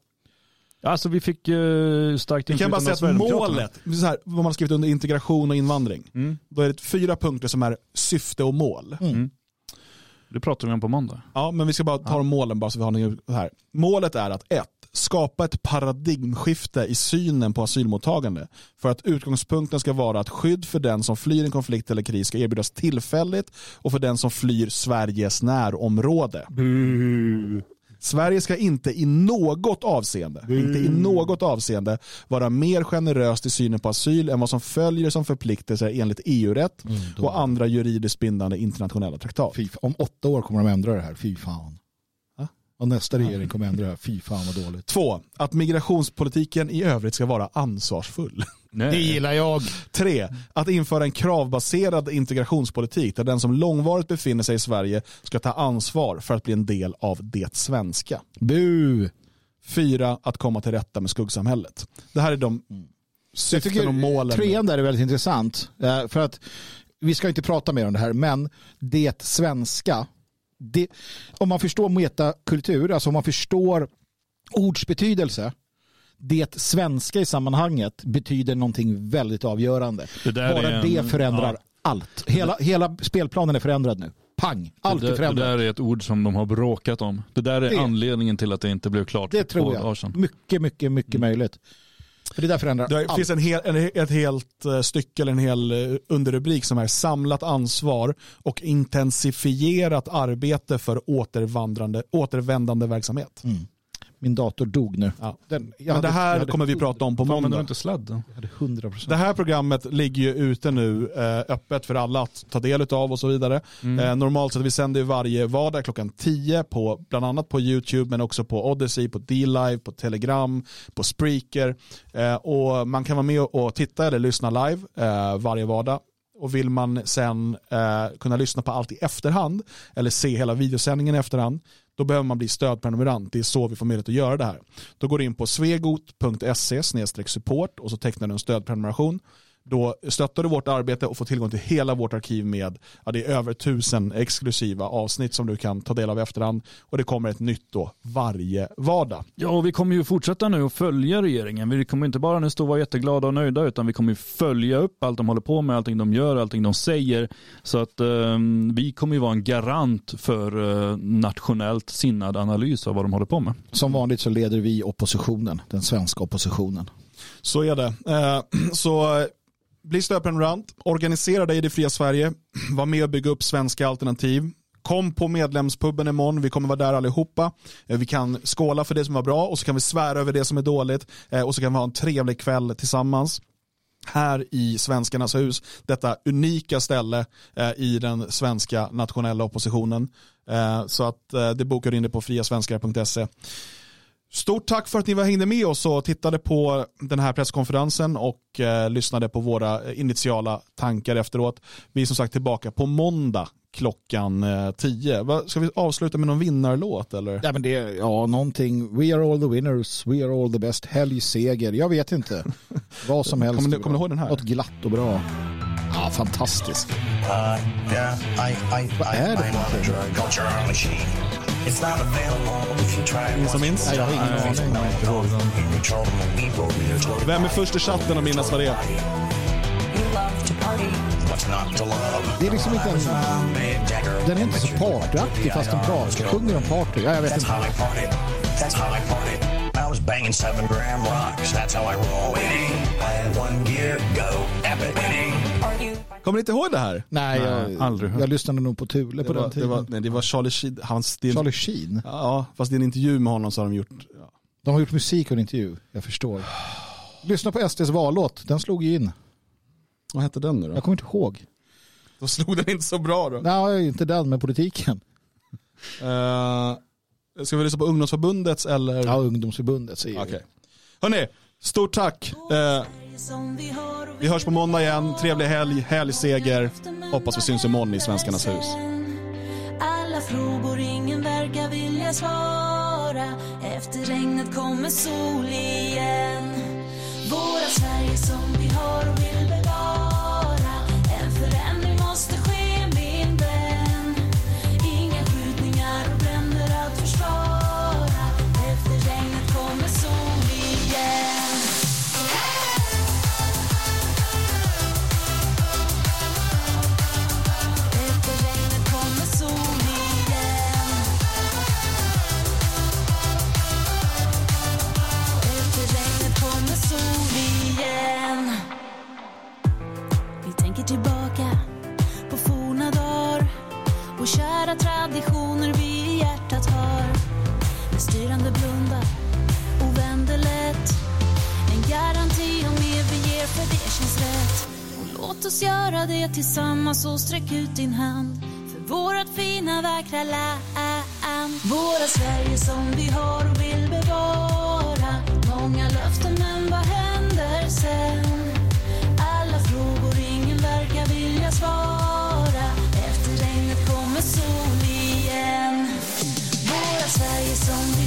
Alltså vi fick uh, starkt Vi kan bara säga att målet, så här, vad man har skrivit under integration och invandring, mm. då är det fyra punkter som är syfte och mål. Mm. Det pratar vi om på måndag. Ja, men vi ska bara ta ja. de målen bara så vi har det här. Målet är att ett, skapa ett paradigmskifte i synen på asylmottagande för att utgångspunkten ska vara att skydd för den som flyr en konflikt eller kris ska erbjudas tillfälligt och för den som flyr Sveriges närområde. Mm. Sverige ska inte i något avseende, mm. inte i något avseende vara mer generöst i synen på asyl än vad som följer som förpliktelser enligt EU-rätt mm, och andra juridiskt bindande internationella traktat. Fy, om åtta år kommer de ändra det här, fy fan. Och nästa regering kommer ändra det här. Fy fan vad dåligt. Två, att migrationspolitiken i övrigt ska vara ansvarsfull. Nej. Det gillar jag. Tre, att införa en kravbaserad integrationspolitik där den som långvarigt befinner sig i Sverige ska ta ansvar för att bli en del av det svenska. Bu. Fyra, att komma till rätta med skuggsamhället. Det här är de syften och målen. Trean där är väldigt intressant. Eh, för att vi ska inte prata mer om det här, men det svenska det, om man förstår metakultur, alltså om man förstår ords betydelse, det svenska i sammanhanget betyder någonting väldigt avgörande. Bara en, det förändrar ja. allt. Hela, hela spelplanen är förändrad nu. Pang, allt det är förändrat. Det där är ett ord som de har bråkat om. Det där är det, anledningen till att det inte blev klart Det tror jag. Mycket, mycket, mycket mm. möjligt. För det där förändrar Det allt. finns en hel, en, ett helt eh, stycke eller en hel eh, underrubrik som är samlat ansvar och intensifierat arbete för återvandrande, återvändande verksamhet. Mm. Min dator dog nu. Ja. Den, Men hade, det här kommer vi prata om på måndag. Men inte sladd? Jag hade 100%. Det här programmet ligger ju ute nu eh, öppet för alla att ta del av och så vidare. Mm. Eh, normalt sett vi sänder varje vardag klockan 10 på bland annat på YouTube men också på Odyssey, på D-Live, på Telegram, på Spreaker. Eh, och man kan vara med och titta eller lyssna live varje vardag och vill man sen eh, kunna lyssna på allt i efterhand eller se hela videosändningen i efterhand då behöver man bli stödprenumerant. Det är så vi får möjlighet att göra det här. Då går du in på svegot.se support och så tecknar du en stödprenumeration. Då stöttar du vårt arbete och får tillgång till hela vårt arkiv med ja, det är över tusen exklusiva avsnitt som du kan ta del av i efterhand. Och det kommer ett nytt då varje vardag. Ja, och vi kommer ju fortsätta nu att följa regeringen. Vi kommer inte bara nu stå och vara jätteglada och nöjda utan vi kommer ju följa upp allt de håller på med, allting de gör, allting de säger. Så att eh, vi kommer ju vara en garant för eh, nationellt sinnad analys av vad de håller på med. Som vanligt så leder vi oppositionen, den svenska oppositionen. Så är det. Eh, så bli stöprenumerant, organisera dig i det fria Sverige, var med och bygga upp svenska alternativ. Kom på medlemspubben imorgon, vi kommer vara där allihopa. Eh, vi kan skåla för det som var bra och så kan vi svära över det som är dåligt eh, och så kan vi ha en trevlig kväll tillsammans här i Svenskarnas hus, detta unika ställe eh, i den svenska nationella oppositionen. Eh, så att det bokar in det på friasvenskar.se. Stort tack för att ni hängde med oss och tittade på den här presskonferensen och eh, lyssnade på våra initiala tankar efteråt. Vi är som sagt tillbaka på måndag klockan eh, 10. Ska vi avsluta med någon vinnarlåt eller? Ja, men det, ja, någonting. We are all the winners, we are all the best. Helgseger, jag vet inte. Vad som helst. Kommer, kommer du ihåg den här? Något glatt och bra. Ja, fantastiskt. Uh, yeah, I, I, Vad är det? Ingen som minns? Nej, jag har ingen aning. Vem är först i chatten att minnas vad det är? Det är liksom inte en... Den är inte så partyaktig fast den pratar, sjunger om party. Ja, jag vet inte. I was banging seven gram rocks. That's how I roll. Winning. One gear, go. Epic. Winning. Kommer ni inte ihåg det här? Nej, jag, aldrig hört. jag lyssnade nog på Thule på var, den tiden. Det var, nej, det var Charlie Sheen. Hans, det, Charlie Sheen? Ja, fast det är en intervju med honom så har de gjort. Ja. De har gjort musik och en intervju, jag förstår. Lyssna på SDs vallåt, den slog ju in. Vad hette den nu då? Jag kommer inte ihåg. Då slog den inte så bra då? Nej, inte den, med politiken. Uh, ska vi lyssna på ungdomsförbundets eller? Ja, ungdomsförbundets. Okej. Okay. Hörni, stort tack. Uh, vi hörs på måndag igen. Trevlig helg, helgseger. Hoppas vi syns imorgon i Svenskarnas hus. Alla frågor ingen verkar vilja svara. Efter regnet kommer sol igen. Våra Sverige som vi har och vill tillbaka på forna dagar och kära traditioner vi i hjärtat har. Den styrande blundar och vänder lätt. En garanti om mer vi ger för det känns rätt. Och låt oss göra det tillsammans och sträck ut din hand för vårat fina vackra land. Våra Sverige som vi har och vill bevara. Många löften men vad händer sen? vilja svara. Efter regnet kommer sol igen. Våra Sverige som vi